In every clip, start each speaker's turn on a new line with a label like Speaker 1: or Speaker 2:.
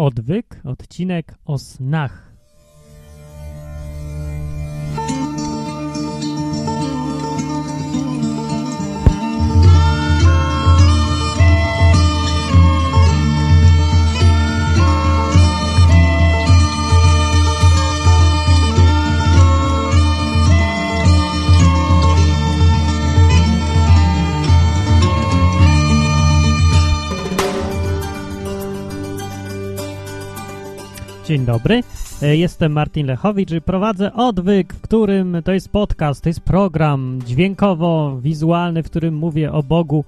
Speaker 1: Odwyk, odcinek o snach. Dzień dobry, e, jestem Martin Lechowicz i prowadzę Odwyk, w którym to jest podcast, to jest program dźwiękowo-wizualny, w którym mówię o Bogu,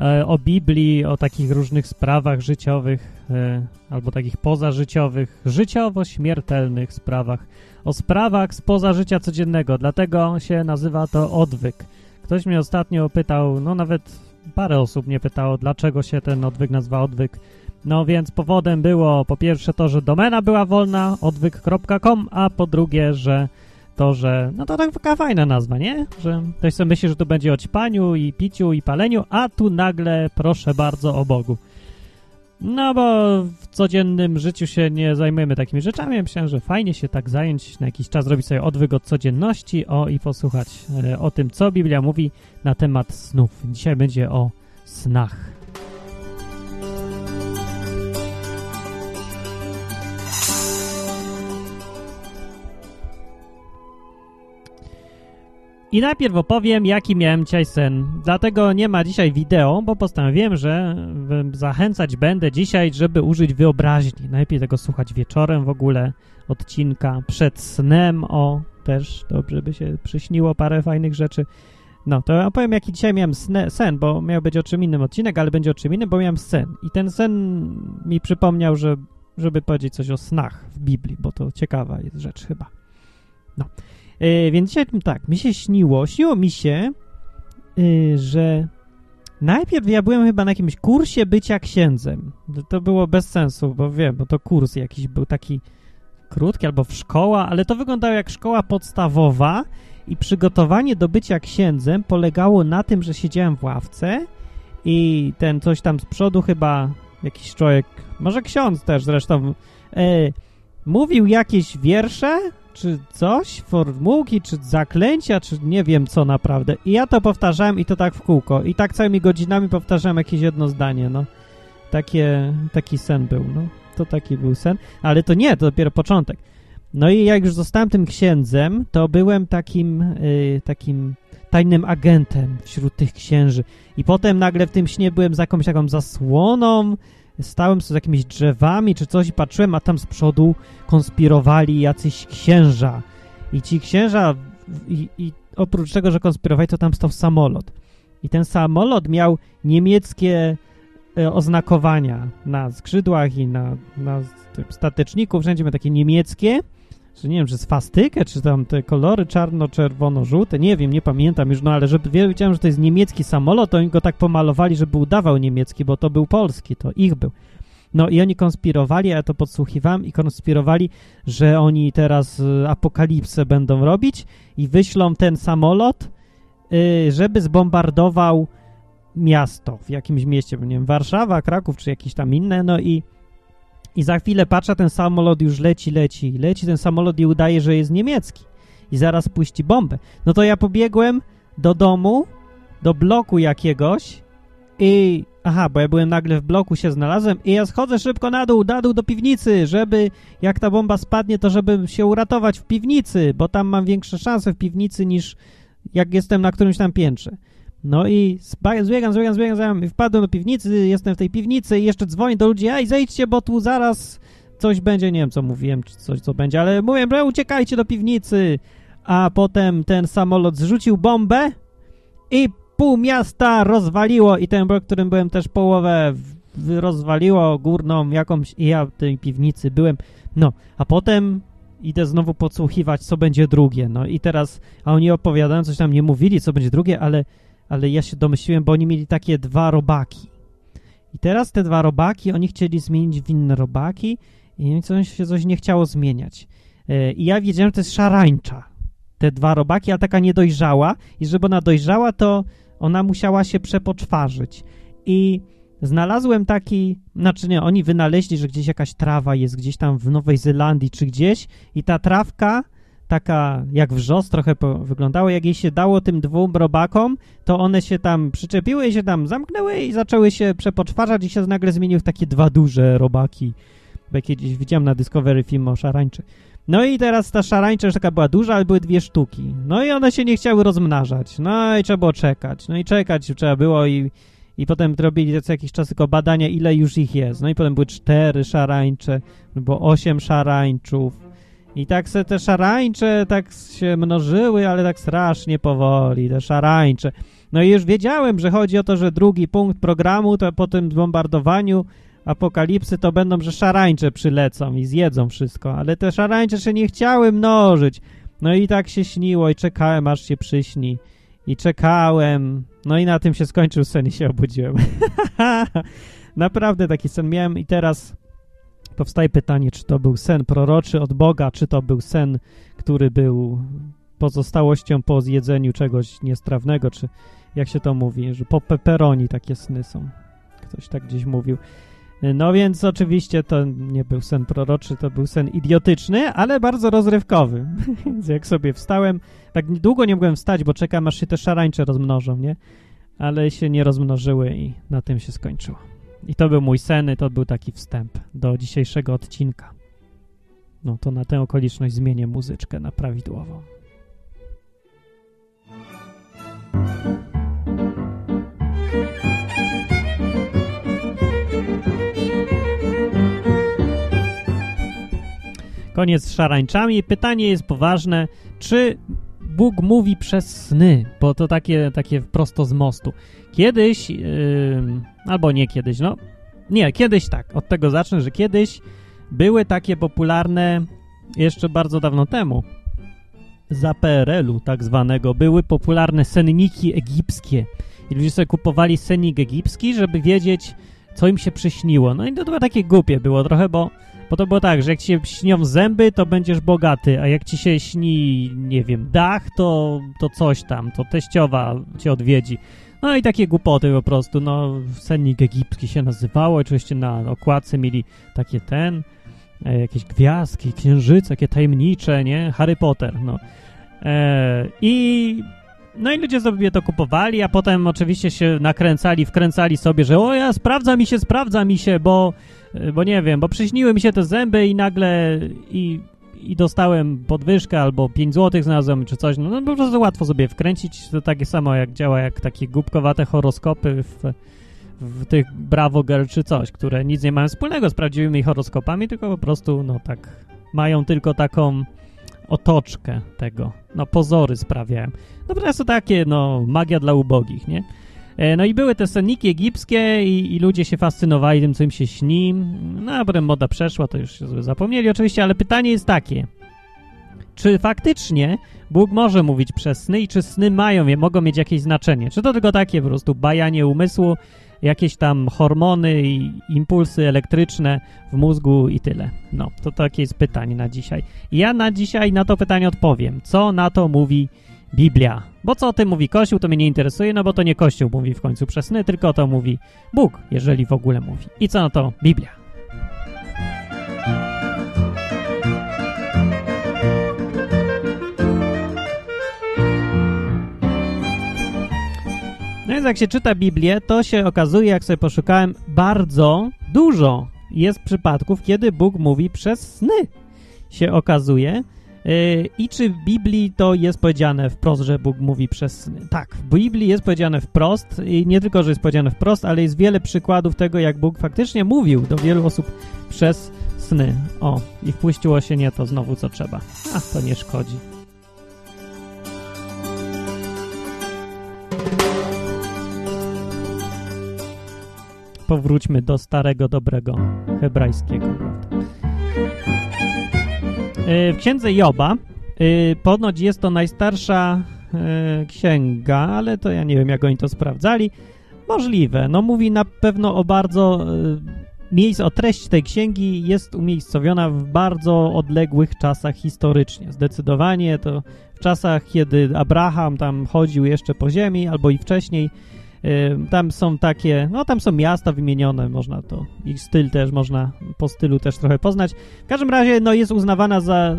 Speaker 1: e, o Biblii, o takich różnych sprawach życiowych e, albo takich pozażyciowych, życiowo-śmiertelnych sprawach, o sprawach spoza życia codziennego, dlatego się nazywa to Odwyk. Ktoś mnie ostatnio pytał, no nawet parę osób mnie pytało, dlaczego się ten odwyk nazywa odwyk. No więc powodem było po pierwsze to, że domena była wolna, odwyk.com, a po drugie, że to, że no to taka fajna nazwa, nie? Że ktoś sobie myśli, że tu będzie o ćpaniu i piciu i paleniu, a tu nagle proszę bardzo o Bogu. No bo w codziennym życiu się nie zajmujemy takimi rzeczami. Myślałem, że fajnie się tak zająć, na jakiś czas zrobić sobie odwyk od codzienności o i posłuchać e, o tym, co Biblia mówi na temat snów. Dzisiaj będzie o snach. I najpierw opowiem, jaki miałem dzisiaj sen. Dlatego nie ma dzisiaj wideo, bo postanowiłem, że zachęcać będę dzisiaj, żeby użyć wyobraźni. Najlepiej tego słuchać wieczorem w ogóle, odcinka przed snem, o, też dobrze by się przyśniło parę fajnych rzeczy. No, to opowiem, jaki dzisiaj miałem sen, bo miał być o czym innym odcinek, ale będzie o czym innym, bo miałem sen. I ten sen mi przypomniał, że, żeby powiedzieć coś o snach w Biblii, bo to ciekawa jest rzecz chyba. No. Yy, więc dzisiaj tak, mi się śniło, śniło mi się, yy, że najpierw ja byłem chyba na jakimś kursie bycia księdzem. To było bez sensu, bo wiem, bo to kurs jakiś był taki krótki albo w szkoła, ale to wyglądało jak szkoła podstawowa i przygotowanie do bycia księdzem polegało na tym, że siedziałem w ławce i ten coś tam z przodu chyba jakiś człowiek, może ksiądz też zresztą, yy, mówił jakieś wiersze, czy coś, formułki, czy zaklęcia, czy nie wiem co naprawdę. I ja to powtarzałem i to tak w kółko. I tak całymi godzinami powtarzałem jakieś jedno zdanie, no. Takie, taki sen był, no. To taki był sen. Ale to nie, to dopiero początek. No i jak już zostałem tym księdzem, to byłem takim, yy, takim tajnym agentem wśród tych księży. I potem nagle w tym śnie byłem za jakąś taką zasłoną, stałem z jakimiś drzewami czy coś i patrzyłem, a tam z przodu konspirowali jacyś księża. I ci księża, i, i oprócz tego, że konspirowali, to tam stał samolot. I ten samolot miał niemieckie e, oznakowania na skrzydłach i na, na stateczniku, wszędzie miał takie niemieckie że nie wiem, czy swastykę, czy tam te kolory czarno-czerwono-żółte, nie wiem, nie pamiętam już, no ale żeby wiedziałem, że to jest niemiecki samolot, to oni go tak pomalowali, żeby udawał niemiecki, bo to był polski, to ich był. No i oni konspirowali, ja to podsłuchiwałem i konspirowali, że oni teraz y, apokalipsę będą robić i wyślą ten samolot, y, żeby zbombardował miasto w jakimś mieście, nie wiem, Warszawa, Kraków czy jakieś tam inne, no i i za chwilę patrzę, ten samolot już leci, leci, leci ten samolot i udaje, że jest niemiecki. I zaraz puści bombę. No to ja pobiegłem do domu, do bloku jakiegoś i... Aha, bo ja byłem nagle w bloku, się znalazłem i ja schodzę szybko na dół, na dół do piwnicy, żeby jak ta bomba spadnie, to żeby się uratować w piwnicy, bo tam mam większe szanse w piwnicy niż jak jestem na którymś tam piętrze. No i zbiegam, zbiegam, zbiegam, i wpadłem do piwnicy, jestem w tej piwnicy i jeszcze dzwonię do ludzi, ej, zejdźcie, bo tu zaraz coś będzie, nie wiem, co mówiłem, czy coś, co będzie, ale mówię, że uciekajcie do piwnicy, a potem ten samolot zrzucił bombę i pół miasta rozwaliło i ten blok, którym byłem też połowę rozwaliło górną jakąś i ja w tej piwnicy byłem, no, a potem idę znowu podsłuchiwać, co będzie drugie, no i teraz, a oni opowiadają, coś tam nie mówili, co będzie drugie, ale ale ja się domyśliłem, bo oni mieli takie dwa robaki. I teraz te dwa robaki, oni chcieli zmienić w inne robaki i coś się coś nie chciało zmieniać. E, I ja wiedziałem, że to jest szarańcza. Te dwa robaki, a taka niedojrzała i żeby ona dojrzała, to ona musiała się przepoczwarzyć. I znalazłem taki, znaczy nie, oni wynaleźli, że gdzieś jakaś trawa jest gdzieś tam w Nowej Zelandii czy gdzieś i ta trawka taka jak wrzos trochę po, wyglądało, jak jej się dało tym dwóm robakom, to one się tam przyczepiły i się tam zamknęły i zaczęły się przepoczwarzać i się nagle zmieniły w takie dwa duże robaki. Bo kiedyś widziałem na Discovery film o szarańczy. No i teraz ta szarańcza już taka była duża, ale były dwie sztuki. No i one się nie chciały rozmnażać. No i trzeba było czekać. No i czekać trzeba było i, i potem robili co jakiś czas tylko badania, ile już ich jest. No i potem były cztery szarańcze, było osiem szarańczów. I tak se te szarańcze tak się mnożyły, ale tak strasznie powoli, te szarańcze. No i już wiedziałem, że chodzi o to, że drugi punkt programu to po tym bombardowaniu apokalipsy to będą, że szarańcze przylecą i zjedzą wszystko, ale te szarańcze się nie chciały mnożyć. No i tak się śniło i czekałem, aż się przyśni. I czekałem. No i na tym się skończył sen i się obudziłem. Naprawdę taki sen miałem i teraz powstaje pytanie, czy to był sen proroczy od Boga, czy to był sen, który był pozostałością po zjedzeniu czegoś niestrawnego, czy jak się to mówi, że po peperoni takie sny są. Ktoś tak gdzieś mówił. No więc oczywiście to nie był sen proroczy, to był sen idiotyczny, ale bardzo rozrywkowy. Więc jak sobie wstałem, tak długo nie mogłem wstać, bo czekam aż się te szarańcze rozmnożą, nie? Ale się nie rozmnożyły i na tym się skończyło. I to był mój sen, to był taki wstęp do dzisiejszego odcinka. No to na tę okoliczność zmienię muzyczkę na prawidłową. Koniec z szarańczami. Pytanie jest poważne, czy Bóg mówi przez sny, bo to takie, takie prosto z mostu. Kiedyś, yy, albo nie kiedyś, no nie, kiedyś tak, od tego zacznę, że kiedyś były takie popularne, jeszcze bardzo dawno temu, za PRL-u tak zwanego, były popularne senniki egipskie. I ludzie sobie kupowali sennik egipski, żeby wiedzieć, co im się przyśniło. No i to chyba takie głupie było trochę, bo bo to było tak, że jak ci się śnią zęby, to będziesz bogaty, a jak ci się śni, nie wiem, dach, to, to coś tam, to teściowa cię odwiedzi. No i takie głupoty po prostu, no, sennik egipski się nazywało, oczywiście na okładce mieli takie ten, e, jakieś gwiazdki, księżyce, takie tajemnicze, nie? Harry Potter, no. E, I no i ludzie sobie to kupowali, a potem oczywiście się nakręcali, wkręcali sobie, że o ja, sprawdza mi się, sprawdza mi się, bo bo nie wiem, bo przyśniły mi się te zęby i nagle i, i dostałem podwyżkę albo 5 zł znalazłem czy coś, no, no po prostu łatwo sobie wkręcić, to takie samo jak działa jak takie głupkowate horoskopy w, w tych Bravo Girl czy coś, które nic nie mają wspólnego z prawdziwymi horoskopami, tylko po prostu, no tak, mają tylko taką otoczkę tego, no pozory sprawiają. No po prostu takie, no, magia dla ubogich, nie? E, no i były te senniki egipskie i, i, ludzie się fascynowali tym, co im się śni. No a potem moda przeszła, to już zapomnieli oczywiście, ale pytanie jest takie. Czy faktycznie Bóg może mówić przez sny i czy sny mają, mogą mieć jakieś znaczenie? Czy to tylko takie po prostu bajanie umysłu, jakieś tam hormony i impulsy elektryczne w mózgu i tyle? No, to takie jest pytanie na dzisiaj. ja na dzisiaj na to pytanie odpowiem. Co na to mówi Biblia. Bo co o tym mówi Kościół, to mnie nie interesuje, no bo to nie Kościół mówi w końcu przez sny, tylko to mówi Bóg, jeżeli w ogóle mówi. I co na to Biblia? No więc jak się czyta Biblię, to się okazuje, jak sobie poszukałem, bardzo dużo jest przypadków, kiedy Bóg mówi przez sny. Się okazuje, I czy w Biblii to jest powiedziane wprost, że Bóg mówi przez sny? Tak, w Biblii jest powiedziane wprost i nie tylko, że jest powiedziane wprost, ale jest wiele przykładów tego, jak Bóg faktycznie mówił do wielu osób przez sny. O, i wpuściło się nie to znowu, co trzeba. A, to nie szkodzi. Powróćmy do starego, dobrego hebrajskiego. W księdze Joba e, ponoć jest to najstarsza e, księga, ale to ja nie wiem, jak oni to sprawdzali. Możliwe. No mówi na pewno o bardzo... Miejsc, o treść tej księgi jest umiejscowiona w bardzo odległych czasach historycznie. Zdecydowanie to w czasach, kiedy Abraham tam chodził jeszcze po ziemi, albo i wcześniej, Tam są takie, no tam są miasta wymienione, można to, ich styl też można po stylu też trochę poznać. W każdym razie, no jest uznawana za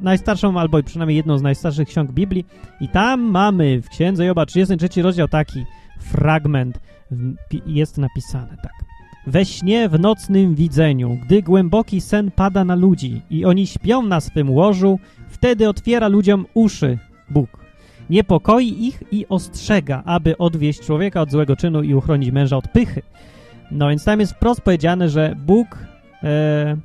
Speaker 1: najstarszą, albo przynajmniej jedną z najstarszych ksiąg Biblii i tam mamy w Księdze Joba 33 rozdział taki fragment, jest napisane tak. We śnie w nocnym widzeniu, gdy głęboki sen pada na ludzi i oni śpią na swym łożu, wtedy otwiera ludziom uszy Bóg niepokoi ich i ostrzega, aby odwieść człowieka od złego czynu i uchronić męża od pychy. No więc tam jest wprost powiedziane, że Bóg, e,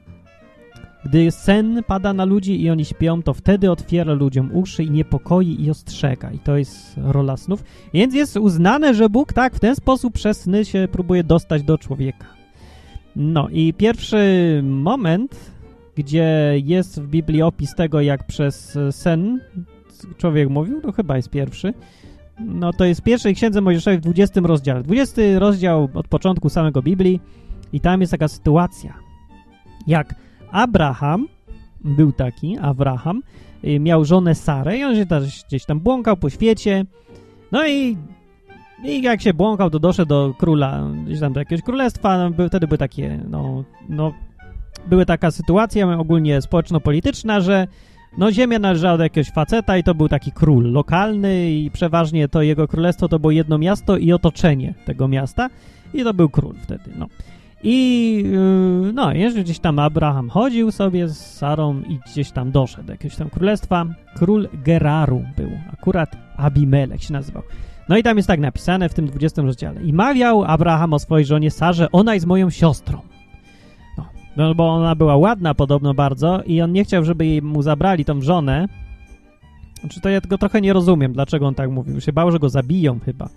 Speaker 1: gdy sen pada na ludzi i oni śpią, to wtedy otwiera ludziom uszy i niepokoi i ostrzega. I to jest rola snów. Więc jest uznane, że Bóg tak w ten sposób przez sny się próbuje dostać do człowieka. No i pierwszy moment, gdzie jest w Biblii opis tego, jak przez sen człowiek mówił, to chyba jest pierwszy. No to jest w pierwszej księdze Mojżeszowej w 20 rozdziale. 20 rozdział od początku samego Biblii i tam jest taka sytuacja. Jak Abraham, był taki, Abraham, y, miał żonę Sarę i on się też gdzieś tam błąkał po świecie. No i, i jak się błąkał, to doszedł do króla, gdzieś tam do jakiegoś królestwa. No, by, wtedy były takie, no, no, były taka sytuacja ogólnie społeczno-polityczna, że no ziemia należała do jakiegoś faceta i to był taki król lokalny i przeważnie to jego królestwo to było jedno miasto i otoczenie tego miasta i to był król wtedy, no. I yy, no, jeżeli gdzieś tam Abraham chodził sobie z Sarą i gdzieś tam doszedł do jakiegoś tam królestwa, król Geraru był, akurat Abimelech się nazywał. No i tam jest tak napisane w tym 20 rozdziale. I mawiał Abraham o swojej żonie Sarze, ona jest moją siostrą. No bo ona była ładna podobno bardzo i on nie chciał, żeby jej mu zabrali tą żonę. Znaczy to ja tego trochę nie rozumiem, dlaczego on tak mówił. Się bał, że go zabiją chyba.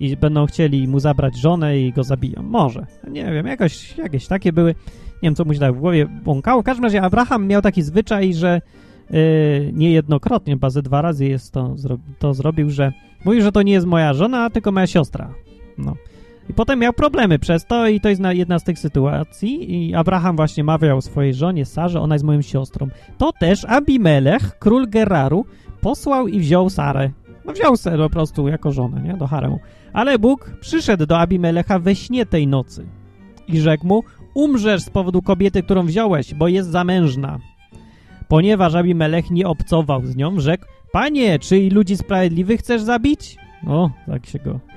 Speaker 1: I będą chcieli mu zabrać żonę i go zabiją. Może. Nie wiem, jakoś, jakieś takie były. Nie wiem, co mu się tak w głowie błąkało. W każdym razie Abraham miał taki zwyczaj, że yy, niejednokrotnie, chyba ze dwa razy jest to, to zrobił, że mówił, że to nie jest moja żona, tylko moja siostra. No. I potem miał problemy przez to i to jest jedna z tych sytuacji i Abraham właśnie mawiał swojej żonie Sarze, ona jest moją siostrą. To też Abimelech, król Geraru, posłał i wziął Sarę. No wziął Sarę po prostu jako żonę, nie? Do haremu. Ale Bóg przyszedł do Abimelecha we śnie tej nocy i rzekł mu, umrzesz z powodu kobiety, którą wziąłeś, bo jest zamężna. Ponieważ Abimelech nie obcował z nią, rzekł, panie, czy i ludzi sprawiedliwych chcesz zabić? O, tak się go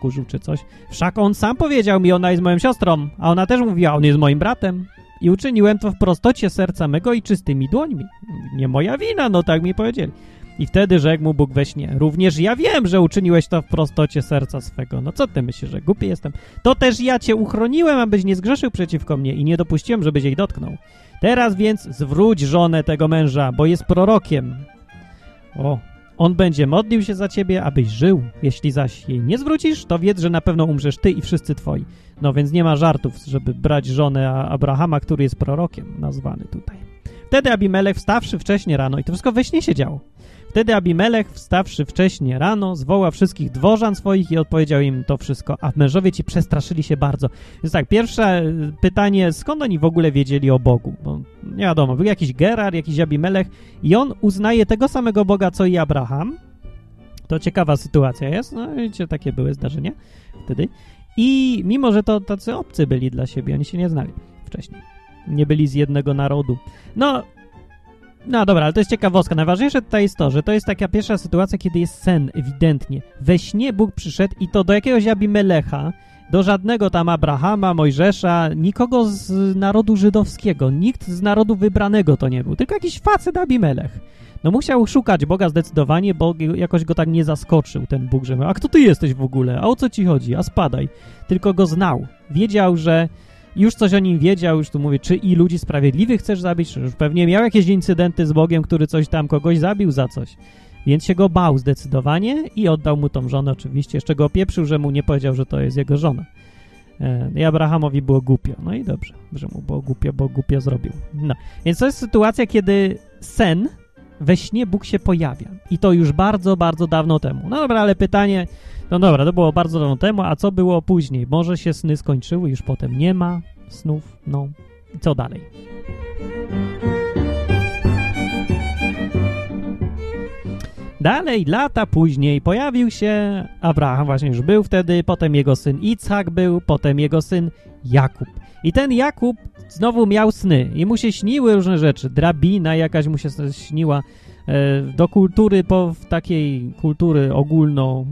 Speaker 1: wkurzył czy coś. Wszak on sam powiedział mi, ona jest moją siostrą, a ona też mówiła, on jest moim bratem. I uczyniłem to w prostocie serca mego i czystymi dłońmi. Nie moja wina, no tak mi powiedzieli. I wtedy rzekł mu Bóg we śnie, również ja wiem, że uczyniłeś to w prostocie serca swego. No co ty myślisz, że głupi jestem? To też ja cię uchroniłem, abyś nie zgrzeszył przeciwko mnie i nie dopuściłem, żebyś jej dotknął. Teraz więc zwróć żonę tego męża, bo jest prorokiem. O, on będzie modlił się za ciebie, abyś żył. Jeśli zaś jej nie zwrócisz, to wiedz, że na pewno umrzesz ty i wszyscy twoi. No więc nie ma żartów, żeby brać żonę Abrahama, który jest prorokiem nazwany tutaj. Wtedy Abimelech wstawszy wcześnie rano, i to wszystko we śnie się działo, Wtedy Abimelech, wstawszy wcześnie rano, zwołał wszystkich dworzan swoich i odpowiedział im to wszystko, a mężowie ci przestraszyli się bardzo. Więc tak, pierwsze pytanie, skąd oni w ogóle wiedzieli o Bogu? Bo nie wiadomo, był jakiś Gerar, jakiś Abimelech i on uznaje tego samego Boga, co i Abraham. To ciekawa sytuacja jest, no wiecie, takie były zdarzenia wtedy. I mimo, że to tacy obcy byli dla siebie, oni się nie znali wcześniej. Nie byli z jednego narodu. No, no dobra, ale to jest ciekawostka. Najważniejsze tutaj jest to, że to jest taka pierwsza sytuacja, kiedy jest sen, ewidentnie. We śnie Bóg przyszedł i to do jakiegoś Abimelecha, do żadnego tam Abrahama, Mojżesza, nikogo z narodu żydowskiego, nikt z narodu wybranego to nie był, tylko jakiś facet Abimelech. No musiał szukać Boga zdecydowanie, bo jakoś go tak nie zaskoczył ten Bóg, że a kto ty jesteś w ogóle, a o co ci chodzi, a spadaj. Tylko go znał. Wiedział, że już coś o nim wiedział, już tu mówię, czy i ludzi sprawiedliwych chcesz zabić, czy już pewnie miał jakieś incydenty z Bogiem, który coś tam kogoś zabił za coś. Więc się go bał zdecydowanie i oddał mu tą żonę oczywiście. Jeszcze go opieprzył, że mu nie powiedział, że to jest jego żona. E, I Abrahamowi było głupio. No i dobrze, że mu było głupio, bo głupio zrobił. No. Więc to jest sytuacja, kiedy sen we śnie Bóg się pojawia. I to już bardzo, bardzo dawno temu. No dobra, ale pytanie, no dobra, to było bardzo dawno temu, a co było później? Może się sny skończyły, już potem nie ma snów, no i co dalej? Dalej, lata później pojawił się Abraham, właśnie już był wtedy, potem jego syn Itzhak był, potem jego syn Jakub. I ten Jakub znowu miał sny i mu się śniły różne rzeczy. Drabina jakaś mu się śniła e, do kultury, po takiej kultury ogólno...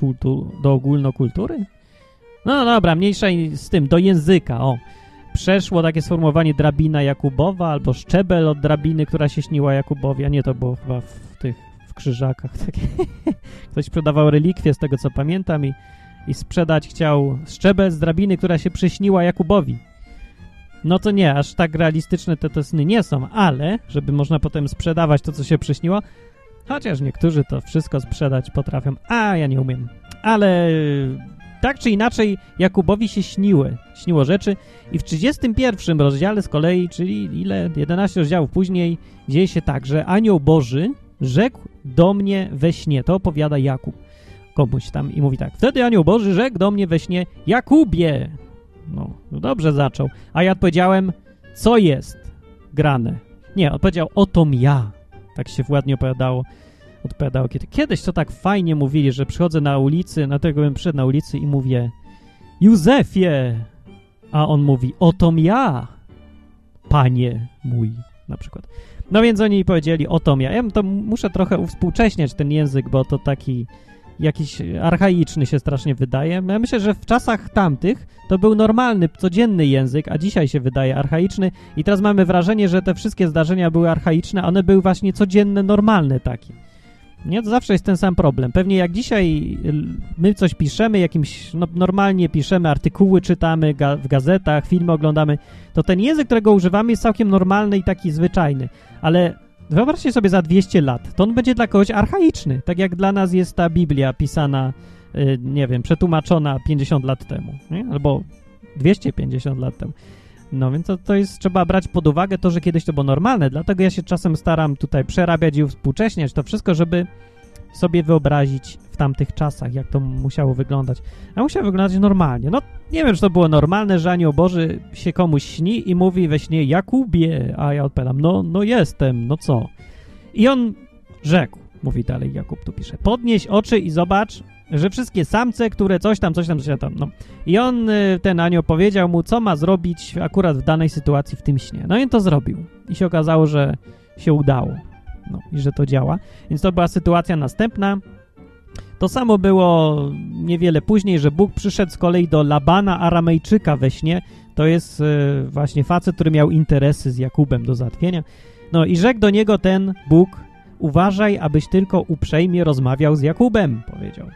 Speaker 1: Kultu, do ogólnokultury? No dobra, mniejsza z tym, do języka, o. Przeszło takie sformułowanie drabina Jakubowa albo szczebel od drabiny, która się śniła Jakubowi, a nie to było chyba w tych w krzyżakach. Takie. Ktoś sprzedawał relikwie z tego co pamiętam i, i sprzedać chciał szczebel z drabiny, która się przyśniła Jakubowi. No to nie, aż tak realistyczne te, te sny nie są, ale żeby można potem sprzedawać to, co się przyśniło, chociaż niektórzy to wszystko sprzedać potrafią, a ja nie umiem. Ale tak czy inaczej Jakubowi się śniły, śniło rzeczy i w 31 rozdziale z kolei, czyli ile, 11 rozdziałów później, dzieje się tak, że anioł Boży rzekł do mnie we śnie, to opowiada Jakub komuś tam i mówi tak, wtedy anioł Boży rzekł do mnie we śnie, Jakubie! No, no dobrze zaczął, a ja odpowiedziałem, co jest grane? Nie, odpowiedział, otom ja. Tak się ładnie opowiadało odpowiadał kiedy. Kiedyś to tak fajnie mówili, że przychodzę na ulicy, na tego bym przyszedł na ulicy i mówię Józefie! A on mówi, otom ja, panie mój, na przykład. No więc oni powiedzieli, otom ja. Ja to muszę trochę uwspółcześniać ten język, bo to taki jakiś archaiczny się strasznie wydaje. Ja myślę, że w czasach tamtych to był normalny, codzienny język, a dzisiaj się wydaje archaiczny i teraz mamy wrażenie, że te wszystkie zdarzenia były archaiczne, a one były właśnie codzienne, normalne takie. Nie? To zawsze jest ten sam problem. Pewnie jak dzisiaj my coś piszemy, jakimś, no, normalnie piszemy, artykuły czytamy ga w gazetach, filmy oglądamy, to ten język, którego używamy jest całkiem normalny i taki zwyczajny. Ale wyobraźcie sobie za 200 lat, to on będzie dla kogoś archaiczny. Tak jak dla nas jest ta Biblia pisana, y, nie wiem, przetłumaczona 50 lat temu. Nie? Albo 250 lat temu. No więc to, to jest, trzeba brać pod uwagę to, że kiedyś to było normalne, dlatego ja się czasem staram tutaj przerabiać i współcześniać to wszystko, żeby sobie wyobrazić w tamtych czasach, jak to musiało wyglądać. A musiało wyglądać normalnie. No, nie wiem, czy to było normalne, że anioł Boży się komuś śni i mówi we śnie Jakubie, a ja odpowiadam, no, no jestem, no co? I on rzekł, mówi dalej Jakub tu pisze, podnieś oczy i zobacz, że wszystkie samce, które coś tam, coś tam, coś tam, no. I on, y, ten anioł, powiedział mu, co ma zrobić akurat w danej sytuacji w tym śnie. No i to zrobił. I się okazało, że się udało. No i że to działa. Więc to była sytuacja następna. To samo było niewiele później, że Bóg przyszedł z kolei do Labana Aramejczyka we śnie. To jest y, właśnie facet, który miał interesy z Jakubem do załatwienia. No i rzekł do niego ten Bóg, uważaj, abyś tylko uprzejmie rozmawiał z Jakubem, powiedział.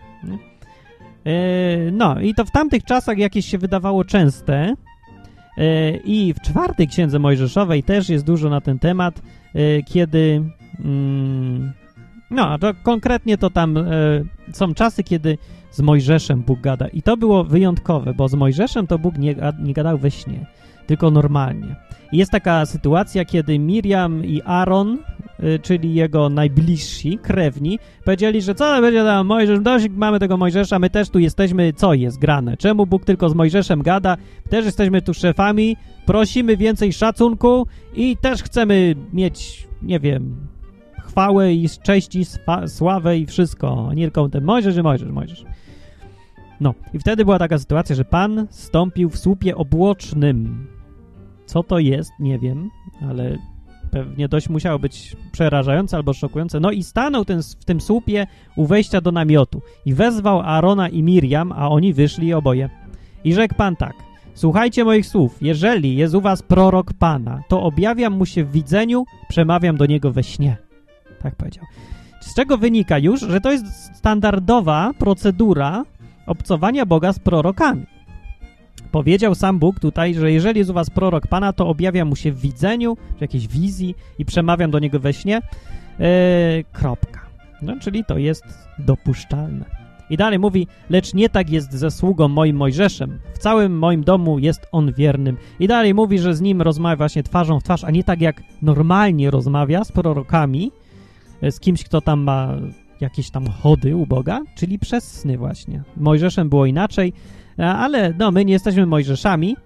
Speaker 1: E, no i to w tamtych czasach jakieś się wydawało częste e, i w czwartej Księdze Mojżeszowej też jest dużo na ten temat, e, kiedy mm, no, to konkretnie to tam są czasy, kiedy z Mojżeszem Bóg gada i to było wyjątkowe, bo z Mojżeszem to Bóg nie, nie gadał we śnie, tylko normalnie. I jest taka sytuacja, kiedy Miriam i Aaron Y, czyli jego najbliżsi, krewni, powiedzieli, że co będzie tam Mojżesz, dość mamy tego Mojżesza, my też tu jesteśmy, co jest grane? Czemu Bóg tylko z Mojżeszem gada? Też jesteśmy tu szefami, prosimy więcej szacunku i też chcemy mieć, nie wiem, chwałę i cześć i sławę i wszystko, a nie tylko ten Mojżesz i Mojżesz, Mojżesz. No, i wtedy była taka sytuacja, że Pan stąpił w słupie obłocznym. Co to jest, nie wiem, ale pewnie dość musiało być przerażające albo szokujące. No i stanął ten, w tym słupie u wejścia do namiotu i wezwał Arona i Miriam, a oni wyszli oboje. I rzekł Pan tak, słuchajcie moich słów, jeżeli jest u was prorok Pana, to objawiam mu się w widzeniu, przemawiam do niego we śnie. Tak powiedział. Z czego wynika już, że to jest standardowa procedura obcowania Boga z prorokami. Powiedział sam Bóg tutaj, że jeżeli jest u was prorok Pana, to objawia mu się w widzeniu, w jakiejś wizji i przemawiam do niego we śnie. Yy, kropka. No, czyli to jest dopuszczalne. I dalej mówi, lecz nie tak jest ze sługą moim Mojżeszem. W całym moim domu jest on wiernym. I dalej mówi, że z nim rozmawia właśnie twarzą w twarz, a nie tak jak normalnie rozmawia z prorokami, z kimś, kto tam ma jakieś tam chody u Boga, czyli przez sny właśnie. Mojżeszem było inaczej. Ale no, my nie jesteśmy Mojżeszami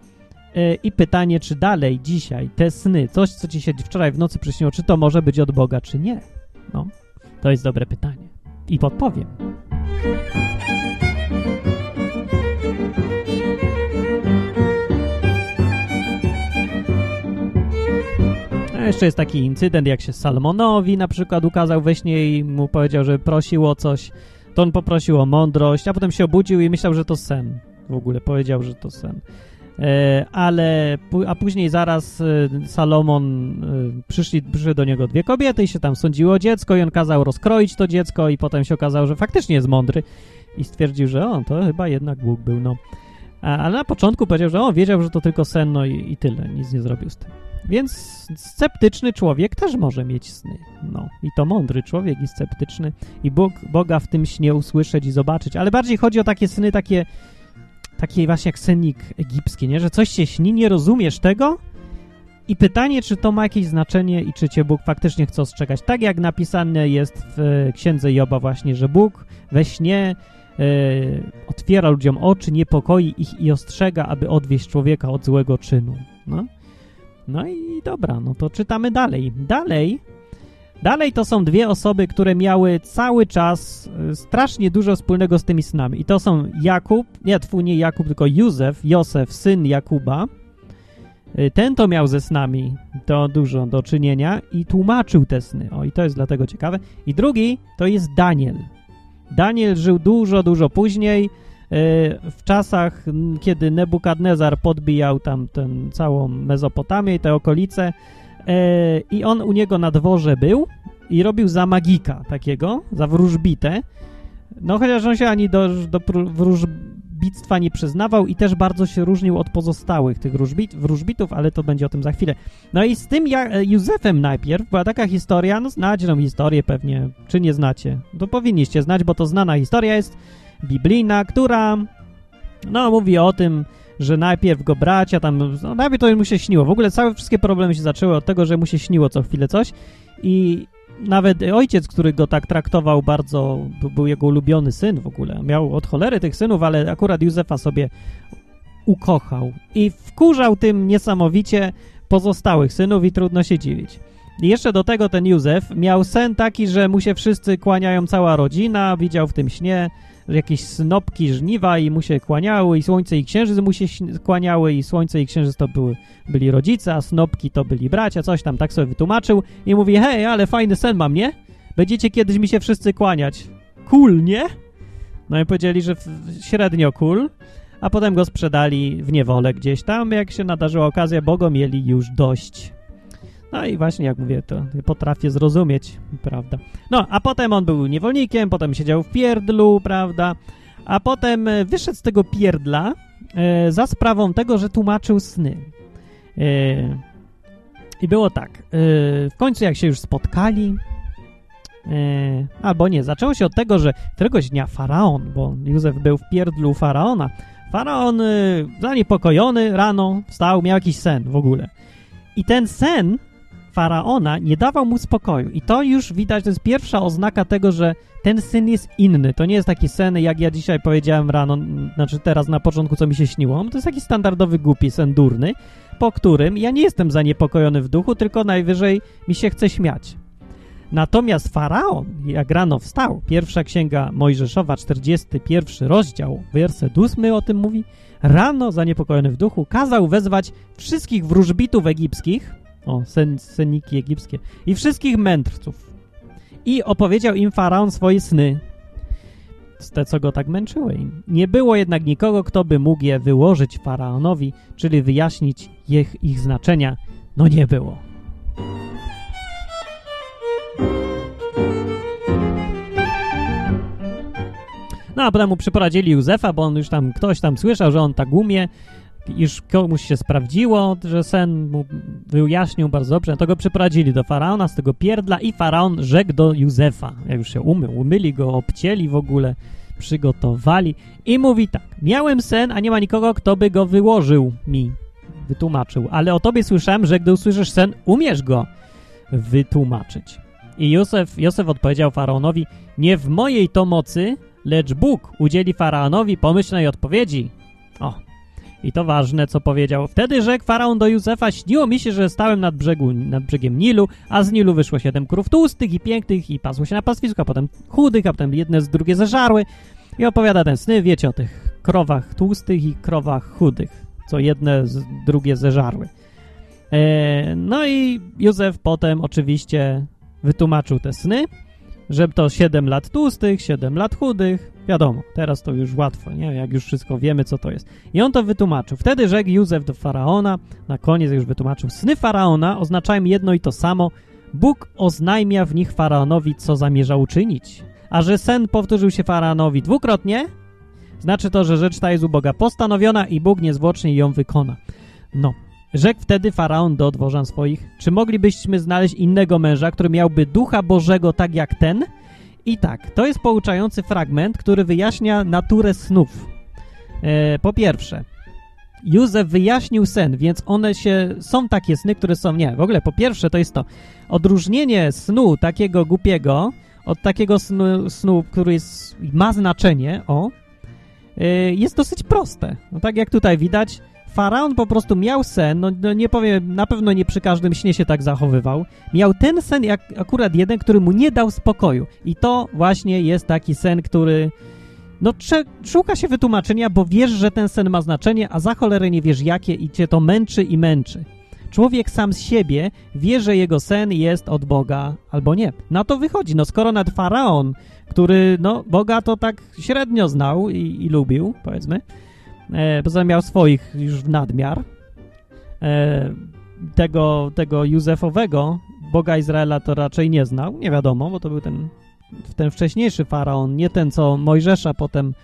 Speaker 1: e, i pytanie, czy dalej, dzisiaj, te sny, coś, co ci się wczoraj w nocy przyśniło, czy to może być od Boga, czy nie? No, To jest dobre pytanie. I podpowiem. Jeszcze jest taki incydent, jak się Salmonowi na przykład ukazał we śnie i mu powiedział, że prosił o coś, to on poprosił o mądrość, a potem się obudził i myślał, że to sen. W ogóle powiedział, że to sen. E, ale, a później zaraz e, Salomon, e, przyszli, przyszły do niego dwie kobiety i się tam sądziło dziecko i on kazał rozkroić to dziecko i potem się okazało, że faktycznie jest mądry i stwierdził, że on to chyba jednak Bóg był, no. Ale na początku powiedział, że on wiedział, że to tylko sen, no i, i tyle, nic nie zrobił z tym. Więc sceptyczny człowiek też może mieć sny. No, i to mądry człowiek i sceptyczny i Bóg, Boga w tym śnie usłyszeć i zobaczyć. Ale bardziej chodzi o takie sny, takie, takie właśnie jak senik egipski, nie? Że coś się śni, nie rozumiesz tego i pytanie, czy to ma jakieś znaczenie i czy cię Bóg faktycznie chce ostrzegać. Tak jak napisane jest w księdze Joba właśnie, że Bóg we śnie e, otwiera ludziom oczy, niepokoi ich i ostrzega, aby odwieść człowieka od złego czynu. No. No i dobra, no to czytamy dalej. Dalej, dalej to są dwie osoby, które miały cały czas y, strasznie dużo wspólnego z tymi snami. I to są Jakub, nie, twój nie Jakub, tylko Józef, Józef, syn Jakuba. Y, ten to miał ze snami to dużo do czynienia i tłumaczył te sny. O, i to jest dlatego ciekawe. I drugi to jest Daniel. Daniel żył dużo, dużo później w czasach, kiedy Nebukadnezar podbijał tam ten całą Mezopotamię i te okolice e, i on u niego na dworze był i robił za magika takiego, za wróżbitę. No chociaż on się ani do, do wróżbictwa nie przyznawał i też bardzo się różnił od pozostałych tych wróżbit, wróżbitów, ale to będzie o tym za chwilę. No i z tym ja, e, Józefem najpierw była taka historia, no znacie tą historię pewnie, czy nie znacie? To powinniście znać, bo to znana historia jest biblijna, która no mówi o tym, że najpierw go bracia tam, no najpierw to mu się śniło. W ogóle całe wszystkie problemy się zaczęły od tego, że mu się śniło co chwilę coś i nawet ojciec, który go tak traktował bardzo, był jego ulubiony syn w ogóle. Miał od cholery tych synów, ale akurat Józefa sobie ukochał i wkurzał tym niesamowicie pozostałych synów i trudno się dziwić. I jeszcze do tego ten Józef miał sen taki, że mu się wszyscy kłaniają, cała rodzina, widział w tym śnie, jakieś snopki żniwa i mu się kłaniały i słońce i księżyc mu się kłaniały i słońce i księżyc to były, byli rodzice, a snopki to byli bracia, coś tam tak sobie wytłumaczył i mówi, hej, ale fajny sen mam, nie? Będziecie kiedyś mi się wszyscy kłaniać. Cool, nie? No i powiedzieli, że średnio cool, a potem go sprzedali w niewolę gdzieś tam, jak się nadarzyła okazja, bo go mieli już dość. No i właśnie, jak mówię, to potrafię zrozumieć, prawda. No, a potem on był niewolnikiem, potem siedział w pierdlu, prawda, a potem e, wyszedł z tego pierdla e, za sprawą tego, że tłumaczył sny. E, I było tak, e, w końcu jak się już spotkali, e, albo nie, zaczęło się od tego, że któregoś dnia faraon, bo Józef był w pierdlu faraona, faraon e, zaniepokojony rano wstał, miał jakiś sen w ogóle. I ten sen faraona nie dawał mu spokoju. I to już widać, to jest pierwsza oznaka tego, że ten syn jest inny. To nie jest taki sen, jak ja dzisiaj powiedziałem rano, znaczy teraz na początku, co mi się śniło. To jest taki standardowy, głupi sen durny, po którym ja nie jestem zaniepokojony w duchu, tylko najwyżej mi się chce śmiać. Natomiast faraon, jak rano wstał, pierwsza księga Mojżeszowa, 41 rozdział, werset 8 o tym mówi, rano zaniepokojony w duchu, kazał wezwać wszystkich wróżbitów egipskich, o, sen, seniki egipskie. I wszystkich mędrców. I opowiedział im faraon swoje sny. Te, co go tak męczyły. Nie było jednak nikogo, kto by mógł je wyłożyć faraonowi, czyli wyjaśnić ich, ich znaczenia. No nie było. No a potem mu przyprowadzili Józefa, bo on już tam, ktoś tam słyszał, że on tak umie, iż komuś się sprawdziło, że sen mu wyjaśnił bardzo dobrze, no to go przyprowadzili do faraona z tego pierdla i faraon rzekł do Józefa, jak już się umył, umyli go, obcięli w ogóle, przygotowali i mówi tak, miałem sen, a nie ma nikogo, kto by go wyłożył mi, wytłumaczył, ale o tobie słyszałem, że gdy usłyszysz sen, umiesz go wytłumaczyć. I Józef, Józef odpowiedział faraonowi, nie w mojej to mocy, lecz Bóg udzieli faraonowi pomyślnej odpowiedzi. O, I to ważne, co powiedział. Wtedy rzekł faraon do Józefa, śniło mi się, że stałem nad, brzegu, nad brzegiem Nilu, a z Nilu wyszło siedem krów tłustych i pięknych i pasło się na pastwisku, a potem chudych, a potem jedne z drugie zeżarły. I opowiada ten sny, wiecie o tych krowach tłustych i krowach chudych, co jedne z drugie zeżarły. E, no i Józef potem oczywiście wytłumaczył te sny, że to 7 lat tłustych, 7 lat chudych. Wiadomo, teraz to już łatwo, nie? Jak już wszystko wiemy, co to jest. I on to wytłumaczył. Wtedy rzekł Józef do faraona, na koniec już wytłumaczył. Sny faraona oznaczają jedno i to samo. Bóg oznajmia w nich faraonowi, co zamierza uczynić. A że sen powtórzył się faraonowi dwukrotnie, znaczy to, że rzecz ta jest u Boga postanowiona i Bóg niezwłocznie ją wykona. No, Rzekł wtedy faraon do dworzan swoich, czy moglibyśmy znaleźć innego męża, który miałby ducha Bożego tak jak ten? I tak, to jest pouczający fragment, który wyjaśnia naturę snów. E, po pierwsze, Józef wyjaśnił sen, więc one się, są takie sny, które są, nie, w ogóle po pierwsze to jest to, odróżnienie snu takiego głupiego od takiego snu, snu który jest, ma znaczenie, o, e, jest dosyć proste. No tak jak tutaj widać, Faraon po prostu miał sen, no, no, nie powiem, na pewno nie przy każdym śnie się tak zachowywał. Miał ten sen, jak akurat jeden, który mu nie dał spokoju. I to właśnie jest taki sen, który no szuka się wytłumaczenia, bo wiesz, że ten sen ma znaczenie, a za cholerę nie wiesz jakie i cię to męczy i męczy. Człowiek sam z siebie wie, że jego sen jest od Boga albo nie. Na to wychodzi. No skoro nad Faraon, który no Boga to tak średnio znał i, i lubił, powiedzmy, e, poza miał swoich już w nadmiar. E, tego, tego Józefowego, Boga Izraela to raczej nie znał, nie wiadomo, bo to był ten, ten wcześniejszy faraon, nie ten, co Mojżesza potem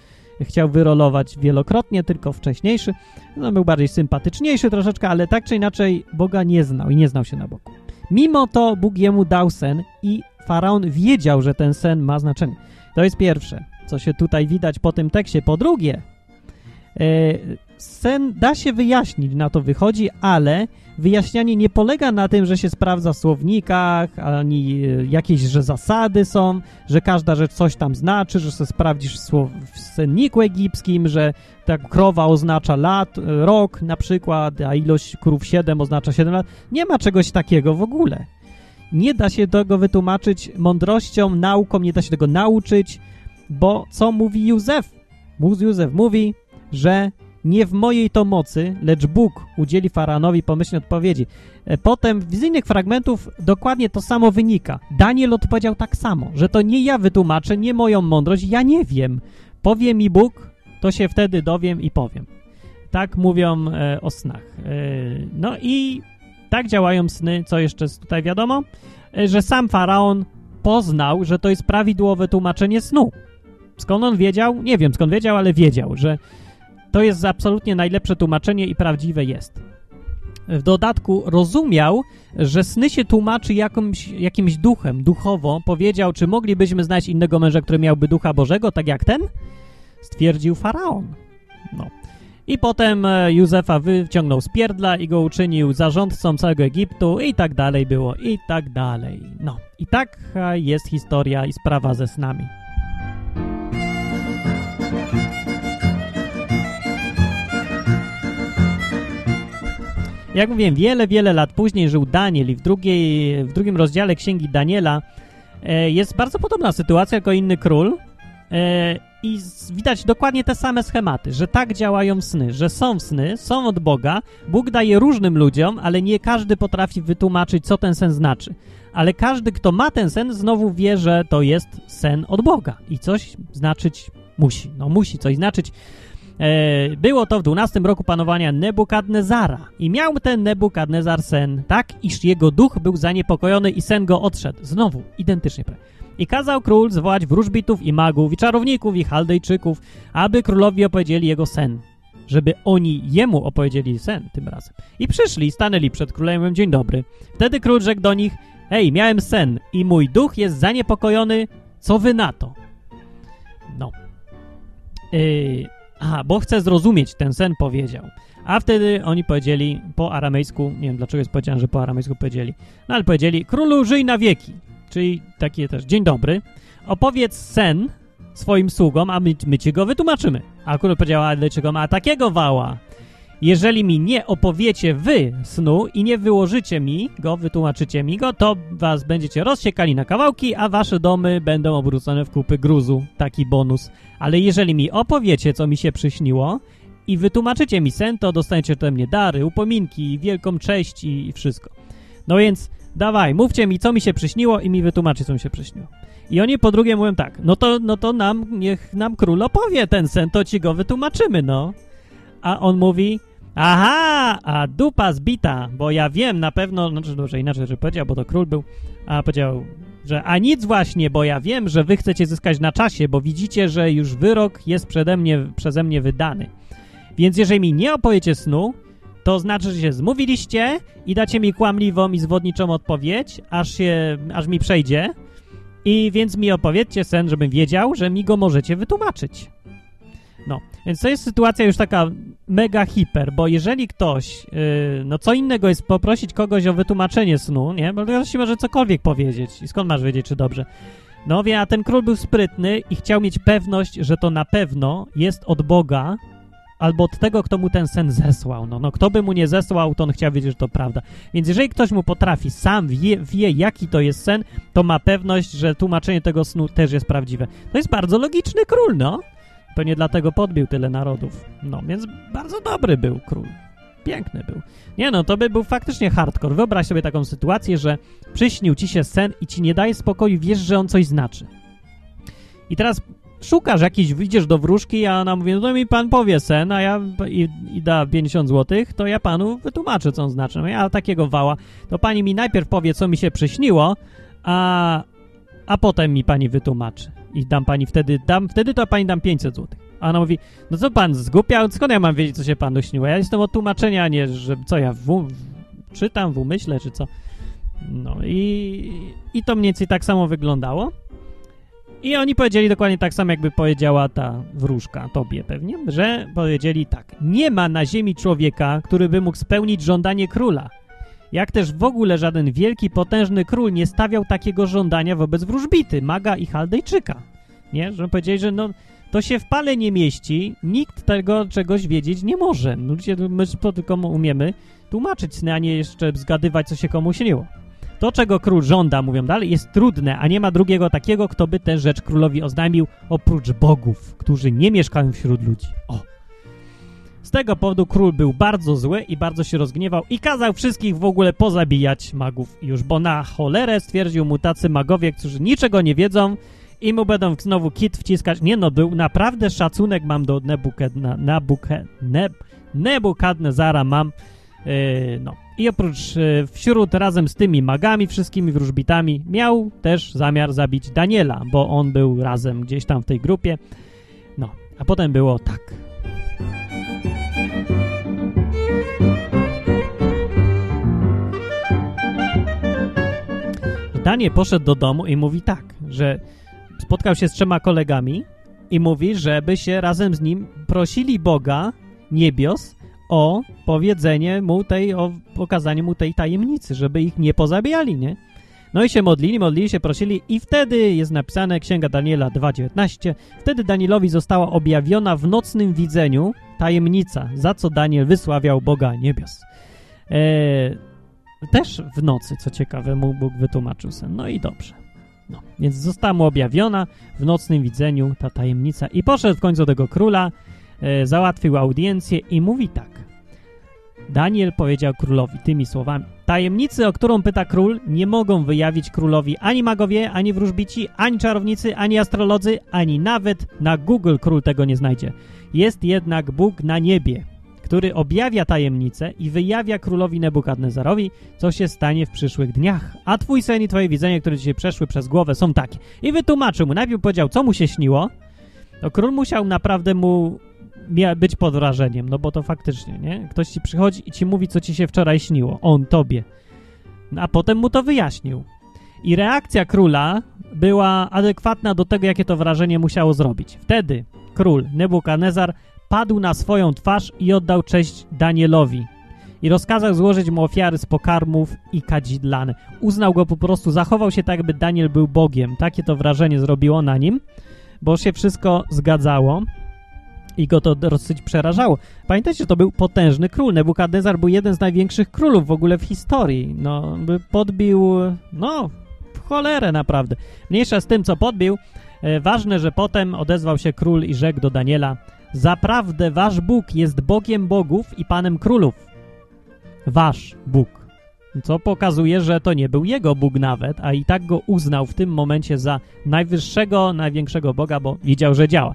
Speaker 1: chciał wyrolować wielokrotnie, tylko wcześniejszy. No, był bardziej sympatyczniejszy troszeczkę, ale tak czy inaczej Boga nie znał i nie znał się na Bogu. Mimo to Bóg jemu dał sen i faraon wiedział, że ten sen ma znaczenie. To jest pierwsze, co się tutaj widać po tym tekście. Po drugie, sen da się wyjaśnić, na to wychodzi, ale wyjaśnianie nie polega na tym, że się sprawdza w słownikach, ani e, jakieś, że zasady są, że każda rzecz coś tam znaczy, że sobie sprawdzisz w senniku egipskim, że ta krowa oznacza lat, e, rok na przykład, a ilość krów 7 oznacza 7 lat. Nie ma czegoś takiego w ogóle. Nie da się tego wytłumaczyć mądrością, nauką, nie da się tego nauczyć, bo co mówi Józef? Józef mówi, że nie w mojej to mocy, lecz Bóg udzieli faraonowi pomyślnej odpowiedzi. E, potem z innych fragmentów dokładnie to samo wynika. Daniel odpowiedział tak samo, że to nie ja wytłumaczę, nie moją mądrość, ja nie wiem. Powie mi Bóg, to się wtedy dowiem i powiem. Tak mówią e, o snach. E, no i tak działają sny. Co jeszcze tutaj wiadomo? E, że sam faraon poznał, że to jest prawidłowe tłumaczenie snu. Skąd on wiedział? Nie wiem skąd wiedział, ale wiedział, że to jest absolutnie najlepsze tłumaczenie i prawdziwe jest. W dodatku rozumiał, że sny się tłumaczy jakimś, jakimś duchem, duchowo. Powiedział, czy moglibyśmy znaleźć innego męża, który miałby ducha Bożego, tak jak ten? Stwierdził faraon. No. I potem e, Józefa wyciągnął z pierdla i go uczynił zarządcą całego Egiptu i tak dalej było, i tak dalej. No. I tak jest historia i sprawa ze snami. Jak mówiłem, wiele, wiele lat później żył Daniel i w, drugiej, w drugim rozdziale Księgi Daniela e, jest bardzo podobna sytuacja jako inny król e, i widać dokładnie te same schematy, że tak działają sny, że są sny, są od Boga, Bóg daje różnym ludziom, ale nie każdy potrafi wytłumaczyć, co ten sen znaczy. Ale każdy, kto ma ten sen, znowu wie, że to jest sen od Boga i coś znaczyć musi. No musi coś znaczyć. E, było to w 12 roku panowania Nebukadnezara i miał ten Nebukadnezar sen, tak iż jego duch był zaniepokojony i sen go odszedł. Znowu, identycznie prawie. I kazał król zwołać wróżbitów i magów, i czarowników, i chaldejczyków, aby królowi opowiedzieli jego sen, żeby oni jemu opowiedzieli sen tym razem. I przyszli i stanęli przed królem, dzień dobry. Wtedy król rzekł do nich, hej, miałem sen i mój duch jest zaniepokojony, co wy na to? No. Yy, Aha, bo chce zrozumieć ten sen, powiedział. A wtedy oni powiedzieli po aramejsku, nie wiem dlaczego jest powiedziane, że po aramejsku powiedzieli, no ale powiedzieli, królu żyj na wieki, czyli takie też, dzień dobry, opowiedz sen swoim sługom, a my, my ci go wytłumaczymy. A król powiedział, a dlaczego ma takiego wała? Jeżeli mi nie opowiecie wy snu i nie wyłożycie mi go, wytłumaczycie mi go, to was będziecie rozsiekali na kawałki, a wasze domy będą obrócone w kupy gruzu. Taki bonus. Ale jeżeli mi opowiecie, co mi się przyśniło i wytłumaczycie mi sen, to dostaniecie ode mnie dary, upominki, wielką cześć i, wszystko. No więc dawaj, mówcie mi, co mi się przyśniło i mi wytłumaczy, co mi się przyśniło. I oni po drugie mówią tak, no to, no to nam, niech nam król opowie ten sen, to ci go wytłumaczymy, no. A on mówi, aha, a dupa zbita, bo ja wiem na pewno, znaczy dobrze inaczej, że powiedział, bo to król był, a powiedział, że a nic właśnie, bo ja wiem, że wy chcecie zyskać na czasie, bo widzicie, że już wyrok jest przede mnie, przeze mnie wydany. Więc jeżeli mi nie opowiecie snu, to znaczy, że się zmówiliście i dacie mi kłamliwą i zwodniczą odpowiedź, aż, się, aż mi przejdzie. I więc mi opowiedzcie sen, żebym wiedział, że mi go możecie wytłumaczyć. No, więc to jest sytuacja już taka mega hiper, bo jeżeli ktoś, yy, no co innego jest poprosić kogoś o wytłumaczenie snu, nie? Bo ktoś może cokolwiek powiedzieć i skąd masz wiedzieć, czy dobrze. No wie, a ten król był sprytny i chciał mieć pewność, że to na pewno jest od Boga, albo od tego, kto mu ten sen zesłał. No, no kto by mu nie zesłał, to on chciał wiedzieć, że to prawda. Więc jeżeli ktoś mu potrafi, sam wie, wie, jaki to jest sen, to ma pewność, że tłumaczenie tego snu też jest prawdziwe. To jest bardzo logiczny król, no. Pewnie dlatego podbił tyle narodów. No, więc bardzo dobry był król. Piękny był. Nie no, to by był faktycznie hardcore. Wyobraź sobie taką sytuację, że przyśnił ci się sen i ci nie daje spokoju, wiesz, że on coś znaczy. I teraz szukasz jakiś, idziesz do wróżki, a ona mówi, no to mi pan powie sen, a ja i, i da 50 zł, to ja panu wytłumaczę, co on znaczy. No ja takiego wała, to pani mi najpierw powie, co mi się przyśniło, a, a potem mi pani wytłumaczy. I dam pani wtedy, dam, wtedy to pani dam 500 zł. A ona mówi, no co pan zgupiał? Skąd ja mam wiedzieć, co się panu śniło? Ja jestem od tłumaczenia, nie, że co ja w, czytam w umyśle, czy co. No i, i to mniej więcej tak samo wyglądało. I oni powiedzieli dokładnie tak samo, jakby powiedziała ta wróżka tobie pewnie, że powiedzieli tak. Nie ma na ziemi człowieka, który by mógł spełnić żądanie króla. Jak też w ogóle żaden wielki, potężny król nie stawiał takiego żądania wobec wróżbity, maga i chaldejczyka. Nie? Że powiedzieli, że no, to się w pale nie mieści, nikt tego czegoś wiedzieć nie może. Ludzie, my tylko umiemy tłumaczyć sny, a nie jeszcze zgadywać, co się komu śniło. To, czego król żąda, mówią dalej, jest trudne, a nie ma drugiego takiego, kto by tę rzecz królowi oznajmił, oprócz bogów, którzy nie mieszkają wśród ludzi. O! Z tego powodu król był bardzo zły i bardzo się rozgniewał i kazał wszystkich w ogóle pozabijać magów już, bo na cholerę stwierdził mu tacy magowie, którzy niczego nie wiedzą i mu będą znowu kit wciskać. Nie no, był naprawdę szacunek mam do Nebukadna, Nabuke, Neb, Nebukadnezara mam, yy, no. I oprócz yy, wśród razem z tymi magami, wszystkimi wróżbitami, miał też zamiar zabić Daniela, bo on był razem gdzieś tam w tej grupie. No, a potem było tak. Daniel poszedł do domu i mówi tak, że spotkał się z trzema kolegami i mówi, żeby się razem z nim prosili Boga niebios o powiedzenie mu tej, o pokazanie mu tej tajemnicy, żeby ich nie pozabijali, nie? No i się modlili, modlili się, prosili i wtedy jest napisane Księga Daniela 2,19 wtedy Danielowi została objawiona w nocnym widzeniu tajemnica, za co Daniel wysławiał Boga niebios. Eee, też w nocy, co ciekawe, mu Bóg wytłumaczył sen. No i dobrze. No, więc została mu objawiona w nocnym widzeniu ta tajemnica i poszedł w końcu do tego króla, e, załatwił audiencję i mówi tak. Daniel powiedział królowi tymi słowami. Tajemnicy, o którą pyta król, nie mogą wyjawić królowi ani magowie, ani wróżbici, ani czarownicy, ani astrolodzy, ani nawet na Google król tego nie znajdzie. Jest jednak Bóg na niebie, który objawia tajemnicę i wyjawia królowi Nebukadnezarowi, co się stanie w przyszłych dniach. A twój sen i twoje widzenie, które dzisiaj przeszły przez głowę, są takie. I wytłumaczył mu. Najpierw powiedział, co mu się śniło. To król musiał naprawdę mu być pod wrażeniem, no bo to faktycznie, nie? Ktoś ci przychodzi i ci mówi, co ci się wczoraj śniło. On tobie. A potem mu to wyjaśnił. I reakcja króla była adekwatna do tego, jakie to wrażenie musiało zrobić. Wtedy król Nebukadnezar padł na swoją twarz i oddał cześć Danielowi. I rozkazał złożyć mu ofiary z pokarmów i kadzidlane. Uznał go po prostu, zachował się tak, jakby Daniel był Bogiem. Takie to wrażenie zrobiło na nim, bo się wszystko zgadzało. I go to dosyć przerażało. Pamiętajcie, to był potężny król. Nebukadnezar był jeden z największych królów w ogóle w historii. No, podbił, no, w cholerę naprawdę. Mniejsza z tym, co podbił. E, ważne, że potem odezwał się król i rzekł do Daniela Zaprawdę wasz Bóg jest Bogiem bogów i Panem królów. Wasz Bóg. Co pokazuje, że to nie był jego Bóg nawet, a i tak go uznał w tym momencie za najwyższego, największego Boga, bo widział, że działa.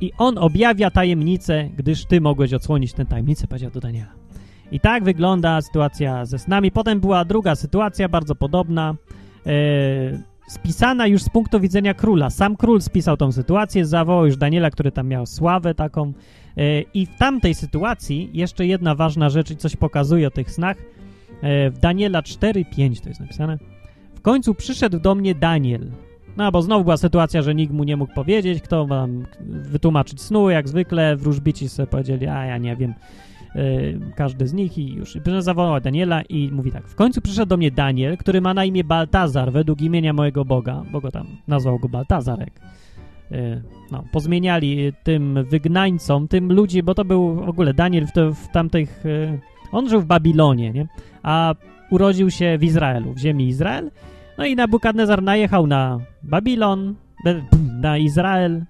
Speaker 1: I on objawia tajemnicę, gdyż ty mogłeś odsłonić tę tajemnicę, powiedział do Daniela. I tak wygląda sytuacja ze snami. Potem była druga sytuacja, bardzo podobna, e, spisana już z punktu widzenia króla. Sam król spisał tą sytuację, zawołał już Daniela, który tam miał sławę taką. E, I w tamtej sytuacji jeszcze jedna ważna rzecz i coś pokazuje o tych snach. E, w Daniela 4:5 to jest napisane. W końcu przyszedł do mnie Daniel, no, bo znowu była sytuacja, że nikt mu nie mógł powiedzieć, kto wam wytłumaczyć snu, jak zwykle wróżbici sobie powiedzieli, a ja nie wiem, każdy z nich i już. Zawołał Daniela i mówi tak, w końcu przyszedł do mnie Daniel, który ma na imię Baltazar, według imienia mojego Boga, bo go tam nazwał go Baltazarek. Yy, no, pozmieniali tym wygnańcom, tym ludzi, bo to był w ogóle Daniel w, w tamtych... Yy, on żył w Babilonie, nie? A urodził się w Izraelu, w ziemi Izrael no i Nabukadnezar najechał na Babilon, na Izrael,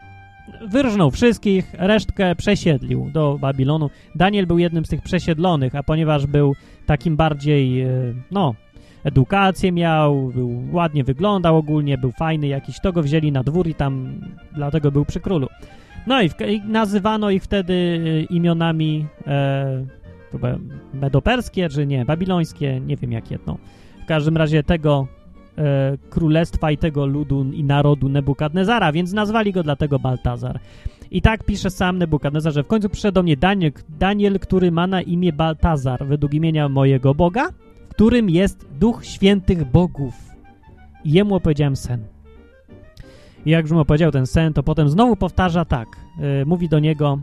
Speaker 1: wyrżnął wszystkich, resztkę przesiedlił do Babilonu. Daniel był jednym z tych przesiedlonych, a ponieważ był takim bardziej, e, no, edukację miał, był, ładnie wyglądał ogólnie, był fajny jakiś, to go wzięli na dwór i tam dlatego był przy królu. No i, w, i nazywano ich wtedy e, imionami e, medoperskie, czy nie, babilońskie, nie wiem jakie, no. W każdym razie tego e, królestwa i tego ludu i narodu Nebukadnezara, więc nazwali go dlatego Baltazar. I tak pisze sam Nebukadnezar, że w końcu przyszedł do mnie Daniel, Daniel, który ma na imię Baltazar, według imienia mojego Boga, w którym jest duch świętych bogów. I jemu opowiedziałem sen. I jak już mu opowiedział ten sen, to potem znowu powtarza tak. Yy, mówi do niego,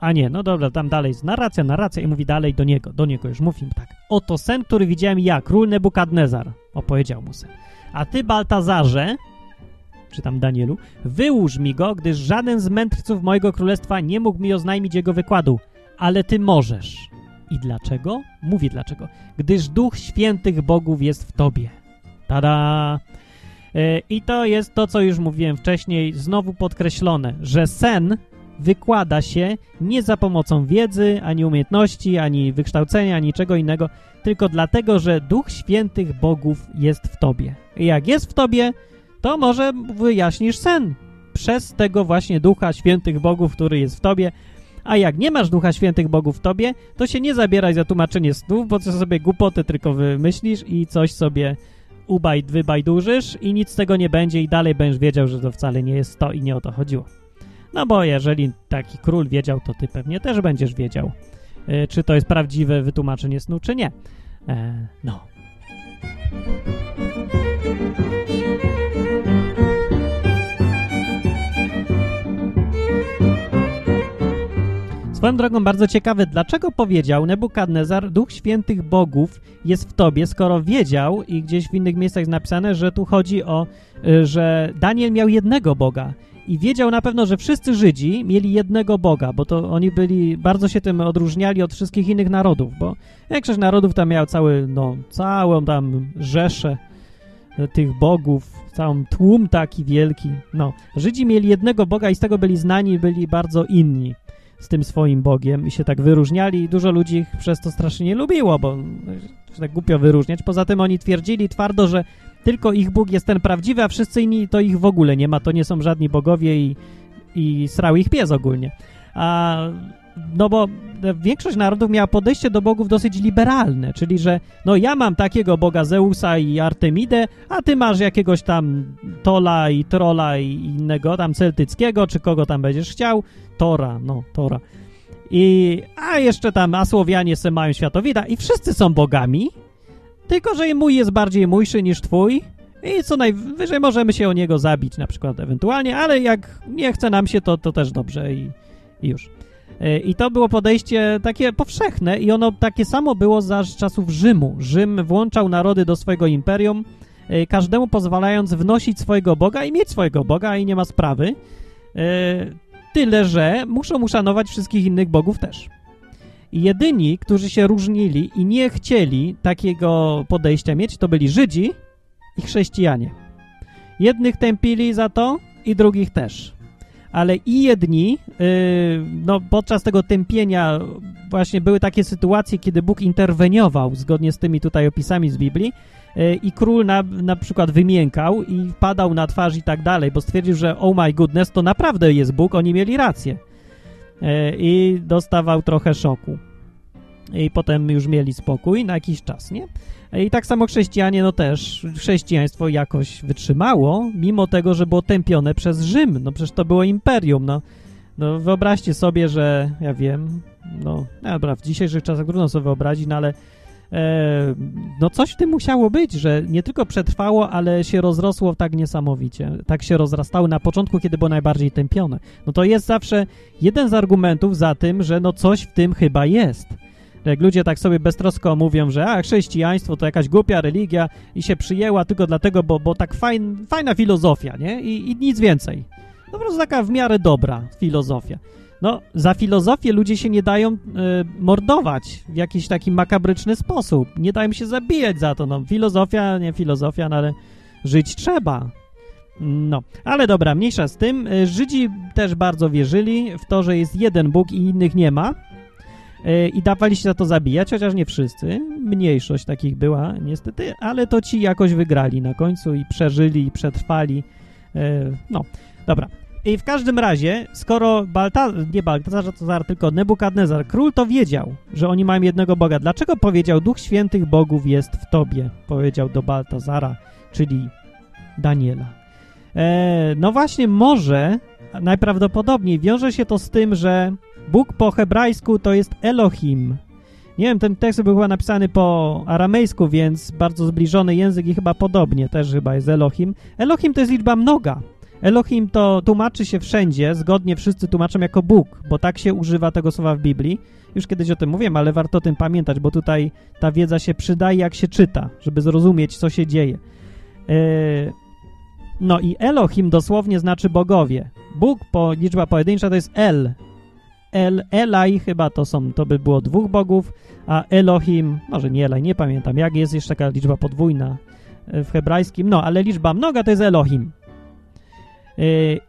Speaker 1: a nie, no dobra, tam dalej jest narracja, narracja i mówi dalej do niego, do niego już mówi tak. Oto sen, który widziałem ja, król Nebukadnezar, opowiedział mu sen. A ty, Baltazarze, czy tam Danielu, wyłóż mi go, gdyż żaden z mędrców mojego królestwa nie mógł mi oznajmić jego wykładu, ale ty możesz. I dlaczego? Mówię dlaczego. Gdyż duch świętych bogów jest w tobie. Tada! E, I to jest to, co już mówiłem wcześniej, znowu podkreślone, że sen wykłada się nie za pomocą wiedzy, ani umiejętności, ani wykształcenia, ani czego innego, tylko dlatego, że Duch Świętych Bogów jest w tobie. I jak jest w tobie, to może wyjaśnisz sen przez tego właśnie Ducha Świętych Bogów, który jest w tobie, a jak nie masz Ducha Świętych Bogów w tobie, to się nie zabieraj za tłumaczenie snów, bo co sobie głupoty tylko wymyślisz i coś sobie ubajd, wybajdurzysz i nic z tego nie będzie i dalej będziesz wiedział, że to wcale nie jest to i nie o to chodziło. No bo jeżeli taki król wiedział, to ty pewnie też będziesz wiedział, e, czy to jest prawdziwe wytłumaczenie snu, czy nie. E, no. Swoją drogą bardzo ciekawe, dlaczego powiedział Nebukadnezar, Duch Świętych Bogów jest w tobie, skoro wiedział i gdzieś w innych miejscach jest napisane, że tu chodzi o, e, że Daniel miał jednego Boga i wiedział na pewno, że wszyscy Żydzi mieli jednego Boga, bo to oni byli, bardzo się tym odróżniali od wszystkich innych narodów, bo większość narodów tam miał cały, no, całą tam rzeszę tych bogów, całą tłum taki wielki, no. Żydzi mieli jednego Boga i z tego byli znani, byli bardzo inni z tym swoim Bogiem i się tak wyróżniali i dużo ludzi ich przez to strasznie nie lubiło, bo się tak głupio wyróżniać. Poza tym oni twierdzili twardo, że tylko ich Bóg jest ten prawdziwy, a wszyscy inni to ich w ogóle nie ma, to nie są żadni bogowie i, i srał ich pies ogólnie. A, no bo większość narodów miała podejście do bogów dosyć liberalne, czyli że no ja mam takiego boga Zeusa i Artemidę, a ty masz jakiegoś tam Tola i Trola i innego tam celtyckiego, czy kogo tam będziesz chciał, Tora, no Tora. I, a jeszcze tam Asłowianie se mają światowida i wszyscy są bogami, tylko, że mój jest bardziej mójszy niż twój i co najwyżej możemy się o niego zabić na przykład ewentualnie, ale jak nie chce nam się, to, to też dobrze i, i już. E, I to było podejście takie powszechne i ono takie samo było za czasów Rzymu. Rzym włączał narody do swojego imperium, e, każdemu pozwalając wnosić swojego Boga i mieć swojego Boga i nie ma sprawy. E, Tyle, że muszą uszanować wszystkich innych bogów też. Jedyni, którzy się różnili i nie chcieli takiego podejścia mieć, to byli Żydzi i chrześcijanie. Jednych tępili za to i drugich też. Ale i jedni, yy, no podczas tego tępienia właśnie były takie sytuacje, kiedy Bóg interweniował zgodnie z tymi tutaj opisami z Biblii yy, i król na, na przykład wymiękał i padał na twarz i tak dalej, bo stwierdził, że oh my goodness, to naprawdę jest Bóg, oni mieli rację. Yy, I dostawał trochę szoku. I potem już mieli spokój na jakiś czas, nie? I tak samo chrześcijanie, no też, chrześcijaństwo jakoś wytrzymało, mimo tego, że było tępione przez Rzym. No przecież to było imperium, no. No wyobraźcie sobie, że, ja wiem, no, dobra, w dzisiejszych czasach trudno sobie wyobrazić, no ale e, no coś w tym musiało być, że nie tylko przetrwało, ale się rozrosło tak niesamowicie. Tak się rozrastało na początku, kiedy było najbardziej tępione. No to jest zawsze jeden z argumentów za tym, że no coś w tym chyba jest. Jak ludzie tak sobie beztrosko mówią, że a, chrześcijaństwo to jakaś głupia religia i się przyjęła tylko dlatego, bo, bo tak fajn, fajna filozofia, nie? I, I nic więcej. No po prostu taka w miarę dobra filozofia. No, za filozofię ludzie się nie dają y, mordować w jakiś taki makabryczny sposób. Nie dają się zabijać za to. No, filozofia, nie filozofia, no ale żyć trzeba. No, ale dobra, mniejsza z tym. Y, Żydzi też bardzo wierzyli w to, że jest jeden Bóg i innych nie ma. Y, I dawali się za to zabijać, chociaż nie wszyscy. Mniejszość takich była niestety, ale to ci jakoś wygrali na końcu i przeżyli, i przetrwali. No, dobra. I w każdym razie, skoro Balta, nie Baltazar, tylko Nebukadnezar, król to wiedział, że oni mają jednego Boga. Dlaczego powiedział, Duch Świętych Bogów jest w tobie? Powiedział do Baltazara, czyli Daniela. E, no właśnie, może najprawdopodobniej wiąże się to z tym, że Bóg po hebrajsku to jest Elohim. Nie wiem, ten tekst był chyba napisany po aramejsku, więc bardzo zbliżony język i chyba podobnie też chyba jest Elohim. Elohim to jest liczba mnoga. Elohim to tłumaczy się wszędzie, zgodnie wszyscy tłumaczą jako Bóg, bo tak się używa tego słowa w Biblii. Już kiedyś o tym mówiłem, ale warto o tym pamiętać, bo tutaj ta wiedza się przydaje, jak się czyta, żeby zrozumieć, co się dzieje. Yy... No i Elohim dosłownie znaczy bogowie. Bóg, po, liczba pojedyncza to jest El. El, Elai chyba to są, to by było dwóch bogów, a Elohim, może nie Elai, nie pamiętam, jak jest jeszcze taka liczba podwójna w hebrajskim, no, ale liczba mnoga to jest Elohim.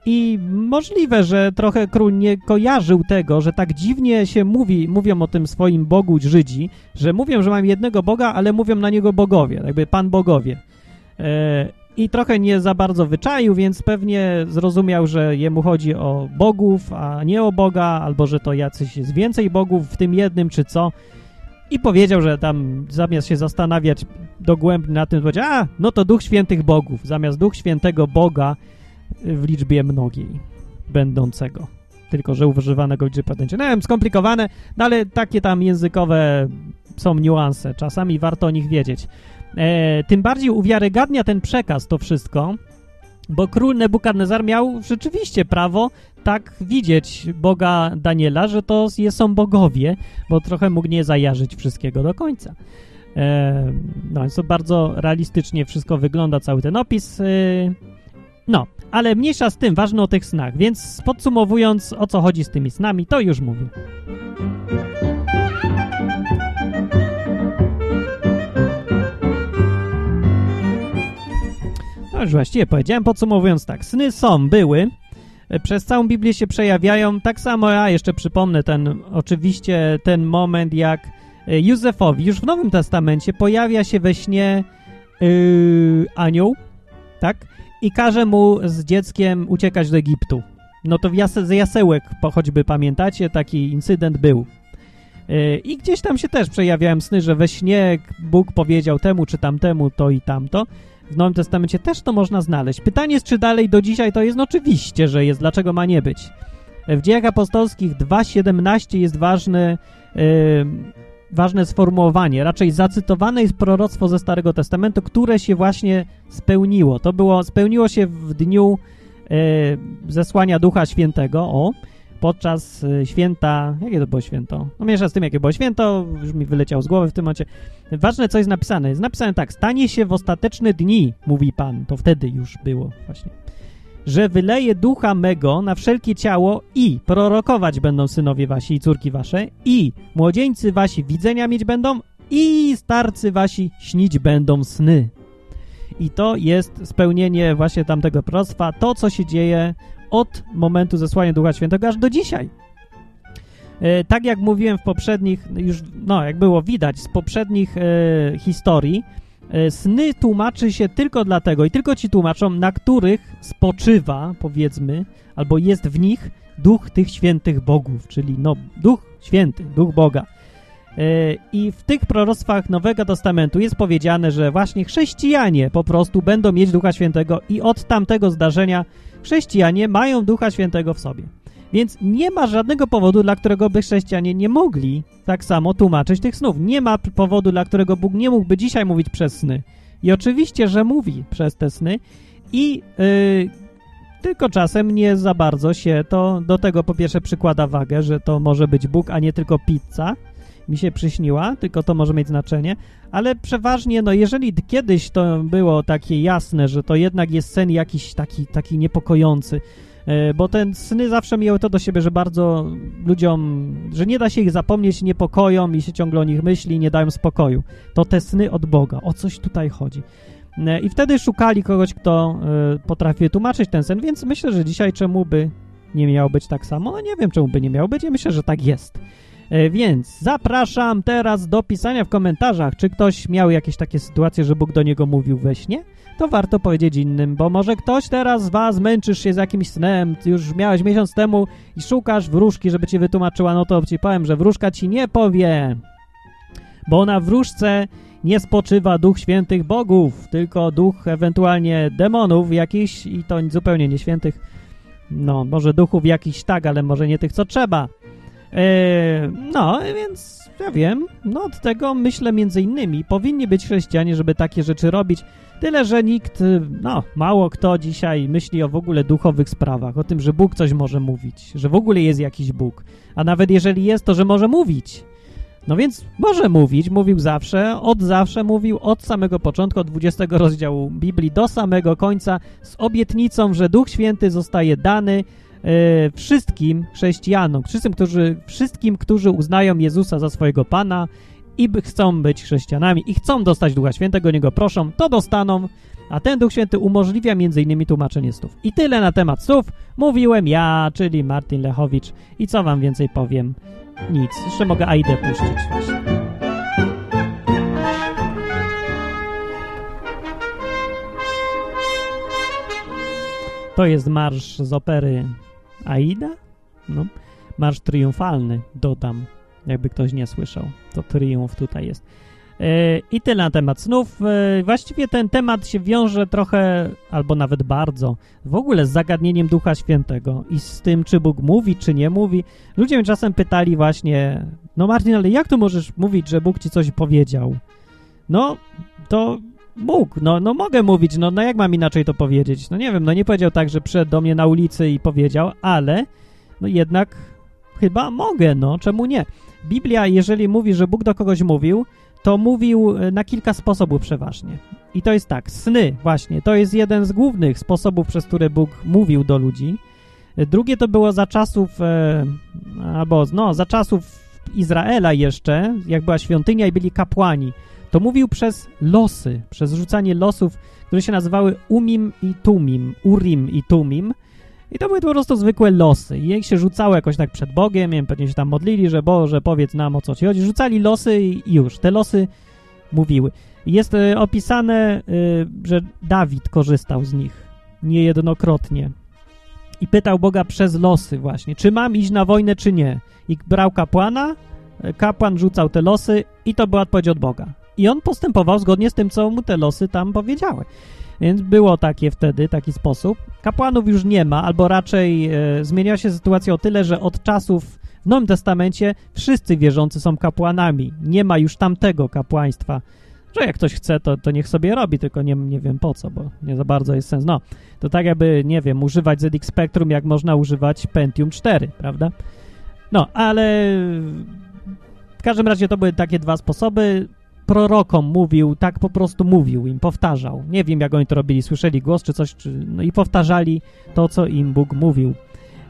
Speaker 1: I możliwe, że trochę król nie kojarzył tego, że tak dziwnie się mówi, mówią o tym swoim Bogu Żydzi, że mówią, że mają jednego Boga, ale mówią na niego bogowie, jakby Pan Bogowie. I trochę nie za bardzo wyczaił, więc pewnie zrozumiał, że jemu chodzi o bogów, a nie o Boga, albo że to jacyś jest więcej bogów w tym jednym, czy co. I powiedział, że tam zamiast się zastanawiać dogłębnie na tym, powiedział, a, no to Duch Świętych Bogów, zamiast Duch Świętego Boga w liczbie mnogiej będącego. Tylko, że używanego w liczbie pojedynczej. No wiem, skomplikowane, no ale takie tam językowe są niuanse. Czasami warto o nich wiedzieć. E, tym bardziej uwiarygadnia ten przekaz to wszystko, bo król Nebukadnezar miał rzeczywiście prawo tak widzieć Boga Daniela, że to są bogowie, bo trochę mógł nie zajarzyć wszystkiego do końca. E, no, więc to bardzo realistycznie wszystko wygląda, cały ten opis. E, no, ale mniejsza z tym, ważne o tych snach, więc podsumowując, o co chodzi z tymi snami, to już mówię. No już właściwie powiedziałem, podsumowując tak, sny są, były, przez całą Biblię się przejawiają, tak samo ja jeszcze przypomnę ten, oczywiście ten moment, jak Józefowi już w Nowym Testamencie pojawia się we śnie yy, anioł, tak? I każe mu z dzieckiem uciekać do Egiptu. No to z jasełek, choćby pamiętacie, taki incydent był. Yy, I gdzieś tam się też przejawiałem sny, że we śnie Bóg powiedział temu czy tamtemu to i tamto. W Nowym Testamencie też to można znaleźć. Pytanie jest, czy dalej do dzisiaj to jest? No oczywiście, że jest. Dlaczego ma nie być? W dziejach apostolskich 2.17 jest ważny yy, ważne sformułowanie. Raczej zacytowane jest proroctwo ze Starego Testamentu, które się właśnie spełniło. To było, spełniło się w dniu e, zesłania Ducha Świętego, o, podczas e, święta, jakie to było święto? No miesza z tym, jakie było święto, już mi wyleciał z głowy w tym momencie. Ważne, co jest napisane. Jest napisane tak, stanie się w ostateczne dni, mówi Pan. To wtedy już było właśnie. Że wyleje ducha mego na wszelkie ciało i prorokować będą synowie wasi i córki wasze i młodzieńcy wasi widzenia mieć będą i starcy wasi śnić będą sny. I to jest spełnienie właśnie tamtego proroctwa, to co się dzieje od momentu zesłania Ducha Świętego aż do dzisiaj. E, tak jak mówiłem w poprzednich, już no jak było widać z poprzednich e, historii, sny tłumaczy się tylko dlatego i tylko ci tłumaczą, na których spoczywa, powiedzmy, albo jest w nich duch tych świętych bogów, czyli no duch święty, duch Boga. E, I w tych proroctwach Nowego Testamentu jest powiedziane, że właśnie chrześcijanie po prostu będą mieć Ducha Świętego i od tamtego zdarzenia chrześcijanie mają Ducha Świętego w sobie. Więc nie ma żadnego powodu, dla którego by chrześcijanie nie mogli tak samo tłumaczyć tych snów. Nie ma powodu, dla którego Bóg nie mógłby dzisiaj mówić przez sny. I oczywiście, że mówi przez te sny i yy, tylko czasem nie za bardzo się to do tego po pierwsze przykłada wagę, że to może być Bóg, a nie tylko pizza, mi się przyśniła, tylko to może mieć znaczenie, ale przeważnie, no jeżeli kiedyś to było takie jasne, że to jednak jest sen jakiś taki, taki niepokojący, bo ten sny zawsze miały to do siebie, że bardzo ludziom, że nie da się ich zapomnieć, niepokoją i się ciągle o nich myśli, nie dają spokoju. To te sny od Boga, o coś tutaj chodzi. E, I wtedy szukali kogoś, kto e, potrafi tłumaczyć ten sen, więc myślę, że dzisiaj czemu by nie miało być tak samo? No nie wiem, czemu by nie miało być, ja myślę, że tak jest. E, więc zapraszam teraz do pisania w komentarzach, czy ktoś miał jakieś takie sytuacje, że Bóg do niego mówił we śnie? To warto powiedzieć innym, bo może ktoś teraz z was męczysz się z jakimś snem, już miałeś miesiąc temu i szukasz wróżki, żeby ci wytłumaczyła, no to ci powiem, że wróżka ci nie powie, bo na wróżce nie spoczywa duch świętych bogów, tylko duch ewentualnie demonów jakichś i to zupełnie nie świętych, no może duchów jakichś tak, ale może nie tych, co trzeba. E, no, więc ja wiem, no od tego myślę między innymi, powinni być chrześcijanie, żeby takie rzeczy robić, tyle, że nikt, no, mało kto dzisiaj myśli o w ogóle duchowych sprawach, o tym, że Bóg coś może mówić, że w ogóle jest jakiś Bóg, a nawet jeżeli jest, to że może mówić. No więc może mówić, mówił zawsze, od zawsze mówił, od samego początku, od 20 rozdziału Biblii do samego końca, z obietnicą, że Duch Święty zostaje dany, E, wszystkim chrześcijanom, wszystkim którzy, wszystkim, którzy uznają Jezusa za swojego Pana i chcą być chrześcijanami i chcą dostać Ducha Świętego, Niego proszą, to dostaną, a ten Duch Święty umożliwia m.in. tłumaczenie słów. I tyle na temat słów mówiłem ja, czyli Martin Lechowicz i co wam więcej powiem? Nic. Jeszcze mogę Aidę puścić. To jest marsz z opery Aida? No, marsz triumfalny, dodam, jakby ktoś nie słyszał. To triumf tutaj jest. E, I tyle na temat snów. E, właściwie ten temat się wiąże trochę, albo nawet bardzo, w ogóle z zagadnieniem Ducha Świętego i z tym, czy Bóg mówi, czy nie mówi. Ludzie mnie czasem pytali właśnie, no Martin, ale jak tu możesz mówić, że Bóg ci coś powiedział? No, to Mógł, no, no mogę mówić, no, no jak mam inaczej to powiedzieć? No nie wiem, no nie powiedział tak, że przyszedł do mnie na ulicy i powiedział, ale no jednak chyba mogę, no czemu nie? Biblia, jeżeli mówi, że Bóg do kogoś mówił, to mówił e, na kilka sposobów przeważnie. I to jest tak, sny właśnie, to jest jeden z głównych sposobów, przez które Bóg mówił do ludzi. E, drugie to było za czasów, e, albo no, za czasów Izraela jeszcze, jak była świątynia i byli kapłani to mówił przez losy, przez rzucanie losów, które się nazywały Umim i Tumim, Urim i Tumim. I to były po prostu zwykłe losy. I jak się rzucało jakoś tak przed Bogiem, wiem, pewnie się tam modlili, że Boże, powiedz nam o co ci chodzi. Rzucali losy i już. Te losy mówiły. Jest y, opisane, y, że Dawid korzystał z nich niejednokrotnie. I pytał Boga przez losy właśnie, czy mam iść na wojnę, czy nie. I brał kapłana, kapłan rzucał te losy i to była odpowiedź od Boga. I on postępował zgodnie z tym, co mu te losy tam powiedziały. Więc było takie wtedy, taki sposób. Kapłanów już nie ma, albo raczej e, zmieniła się sytuacja o tyle, że od czasów w Nowym Testamencie wszyscy wierzący są kapłanami. Nie ma już tamtego kapłaństwa, że jak ktoś chce, to, to niech sobie robi, tylko nie, nie wiem po co, bo nie za bardzo jest sens. No, to tak jakby, nie wiem, używać ZX Spectrum, jak można używać Pentium 4, prawda? No, ale w każdym razie to były takie dwa sposoby prorokom mówił, tak po prostu mówił im, powtarzał. Nie wiem, jak oni to robili, słyszeli głos czy coś, czy, no i powtarzali to, co im Bóg mówił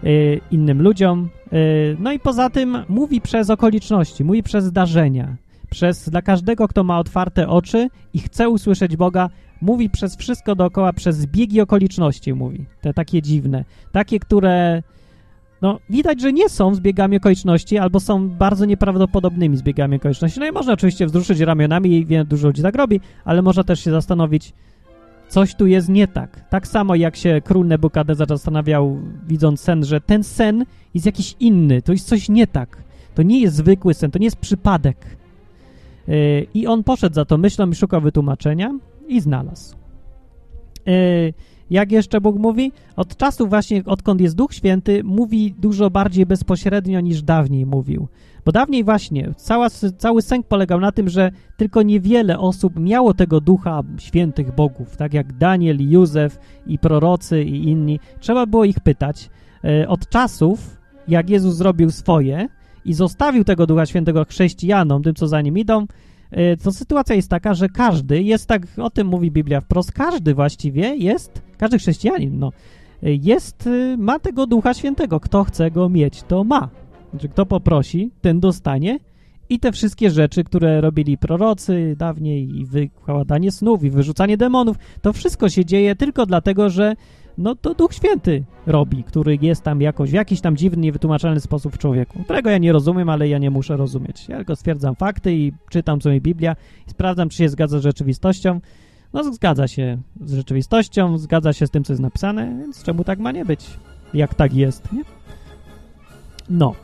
Speaker 1: y, innym ludziom. Y, no i poza tym mówi przez okoliczności, mówi przez zdarzenia. Przez, dla każdego, kto ma otwarte oczy i chce usłyszeć Boga, mówi przez wszystko dookoła, przez zbiegi okoliczności mówi. Te takie dziwne. Takie, które no, widać, że nie są zbiegami okoliczności, albo są bardzo nieprawdopodobnymi zbiegami okoliczności. No i można oczywiście wzruszyć ramionami i wiem, dużo ludzi tak robi, ale można też się zastanowić, coś tu jest nie tak. Tak samo jak się król Nebukadnezar zastanawiał, widząc sen, że ten sen jest jakiś inny, to jest coś nie tak. To nie jest zwykły sen, to nie jest przypadek. Yy, I on poszedł za to myślą i szukał wytłumaczenia i znalazł. Yy, jak jeszcze Bóg mówi? Od czasu właśnie, odkąd jest Duch Święty, mówi dużo bardziej bezpośrednio niż dawniej mówił. Bo dawniej właśnie cała, cały sęk polegał na tym, że tylko niewiele osób miało tego ducha świętych bogów, tak jak Daniel, Józef i prorocy i inni. Trzeba było ich pytać. E, od czasów, jak Jezus zrobił swoje i zostawił tego ducha świętego chrześcijanom, tym co za nim idą, to sytuacja jest taka, że każdy jest tak, o tym mówi Biblia wprost, każdy właściwie jest, każdy chrześcijanin, no, jest, e, ma tego Ducha Świętego. Kto chce go mieć, to ma. Znaczy, kto poprosi, ten dostanie i te wszystkie rzeczy, które robili prorocy dawniej i wykładanie snów i wyrzucanie demonów, to wszystko się dzieje tylko dlatego, że no to Duch Święty robi, który jest tam jakoś w jakiś tam dziwny, niewytłumaczalny sposób w człowieku, którego ja nie rozumiem, ale ja nie muszę rozumieć. Ja tylko stwierdzam fakty i czytam mi Biblia i sprawdzam, czy się zgadza z rzeczywistością. No zgadza się z rzeczywistością, zgadza się z tym, co jest napisane, więc czemu tak ma nie być, jak tak jest, nie? No.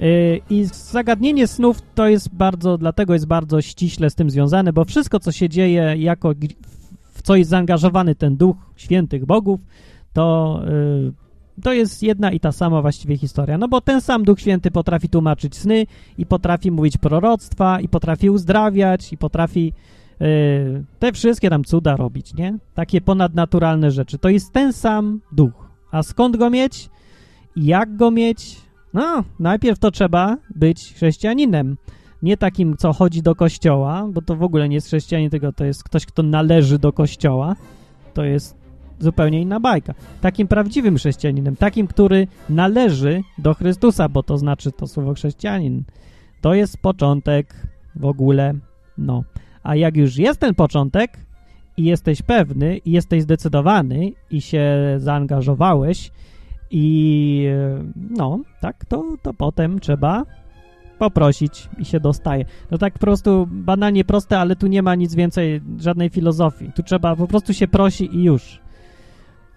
Speaker 1: Y, I zagadnienie snów to jest bardzo, dlatego jest bardzo ściśle z tym związane, bo wszystko, co się dzieje, jako w co jest zaangażowany ten duch świętych bogów, to, y, to jest jedna i ta sama właściwie historia. No bo ten sam Duch Święty potrafi tłumaczyć sny i potrafi mówić proroctwa i potrafi uzdrawiać i potrafi y, te wszystkie tam cuda robić, nie? Takie ponadnaturalne rzeczy. To jest ten sam duch. A skąd go mieć? Jak go mieć? No, najpierw to trzeba być chrześcijaninem. Nie takim, co chodzi do kościoła, bo to w ogóle nie jest chrześcijanin, tylko to jest ktoś, kto należy do kościoła. To jest zupełnie inna bajka. Takim prawdziwym chrześcijaninem, takim, który należy do Chrystusa, bo to znaczy to słowo chrześcijanin. To jest początek w ogóle, no. A jak już jest ten początek i jesteś pewny, i jesteś zdecydowany, i się zaangażowałeś, i no, tak, to, to potem trzeba poprosić i się dostaje. No tak po prostu banalnie proste, ale tu nie ma nic więcej, żadnej filozofii. Tu trzeba, po prostu się prosi i już.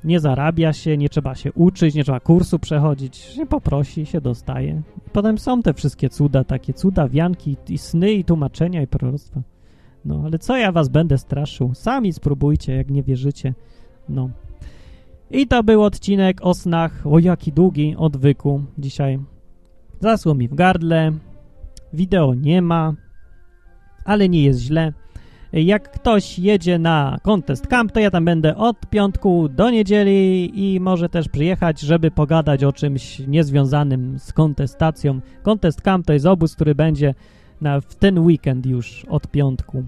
Speaker 1: Nie zarabia się, nie trzeba się uczyć, nie trzeba kursu przechodzić. Się poprosi, się dostaje. Potem są te wszystkie cuda, takie cuda, wianki i sny i tłumaczenia i proroctwa. No, ale co ja was będę straszył? Sami spróbujcie, jak nie wierzycie. No. I to był odcinek o snach, o jaki długi, odwyku dzisiaj. Zasło mi w gardle, wideo nie ma, ale nie jest źle. Jak ktoś jedzie na Contest Camp, to ja tam będę od piątku do niedzieli i może też przyjechać, żeby pogadać o czymś niezwiązanym z kontestacją. Contest Camp to jest obóz, który będzie na, w ten weekend już od piątku.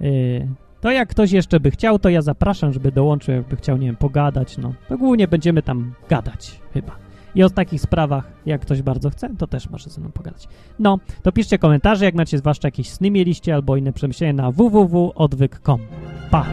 Speaker 1: Yy, to jak ktoś jeszcze by chciał, to ja zapraszam, żeby dołączył, jakby chciał, nie wiem, pogadać, no. To głównie będziemy tam gadać, chyba. I o takich sprawach, jak ktoś bardzo chce, to też może ze mną pogadać. No, to piszcie komentarze, jak macie zwłaszcza jakieś sny mieliście albo inne przemyślenia na www.odwyk.com. Pa!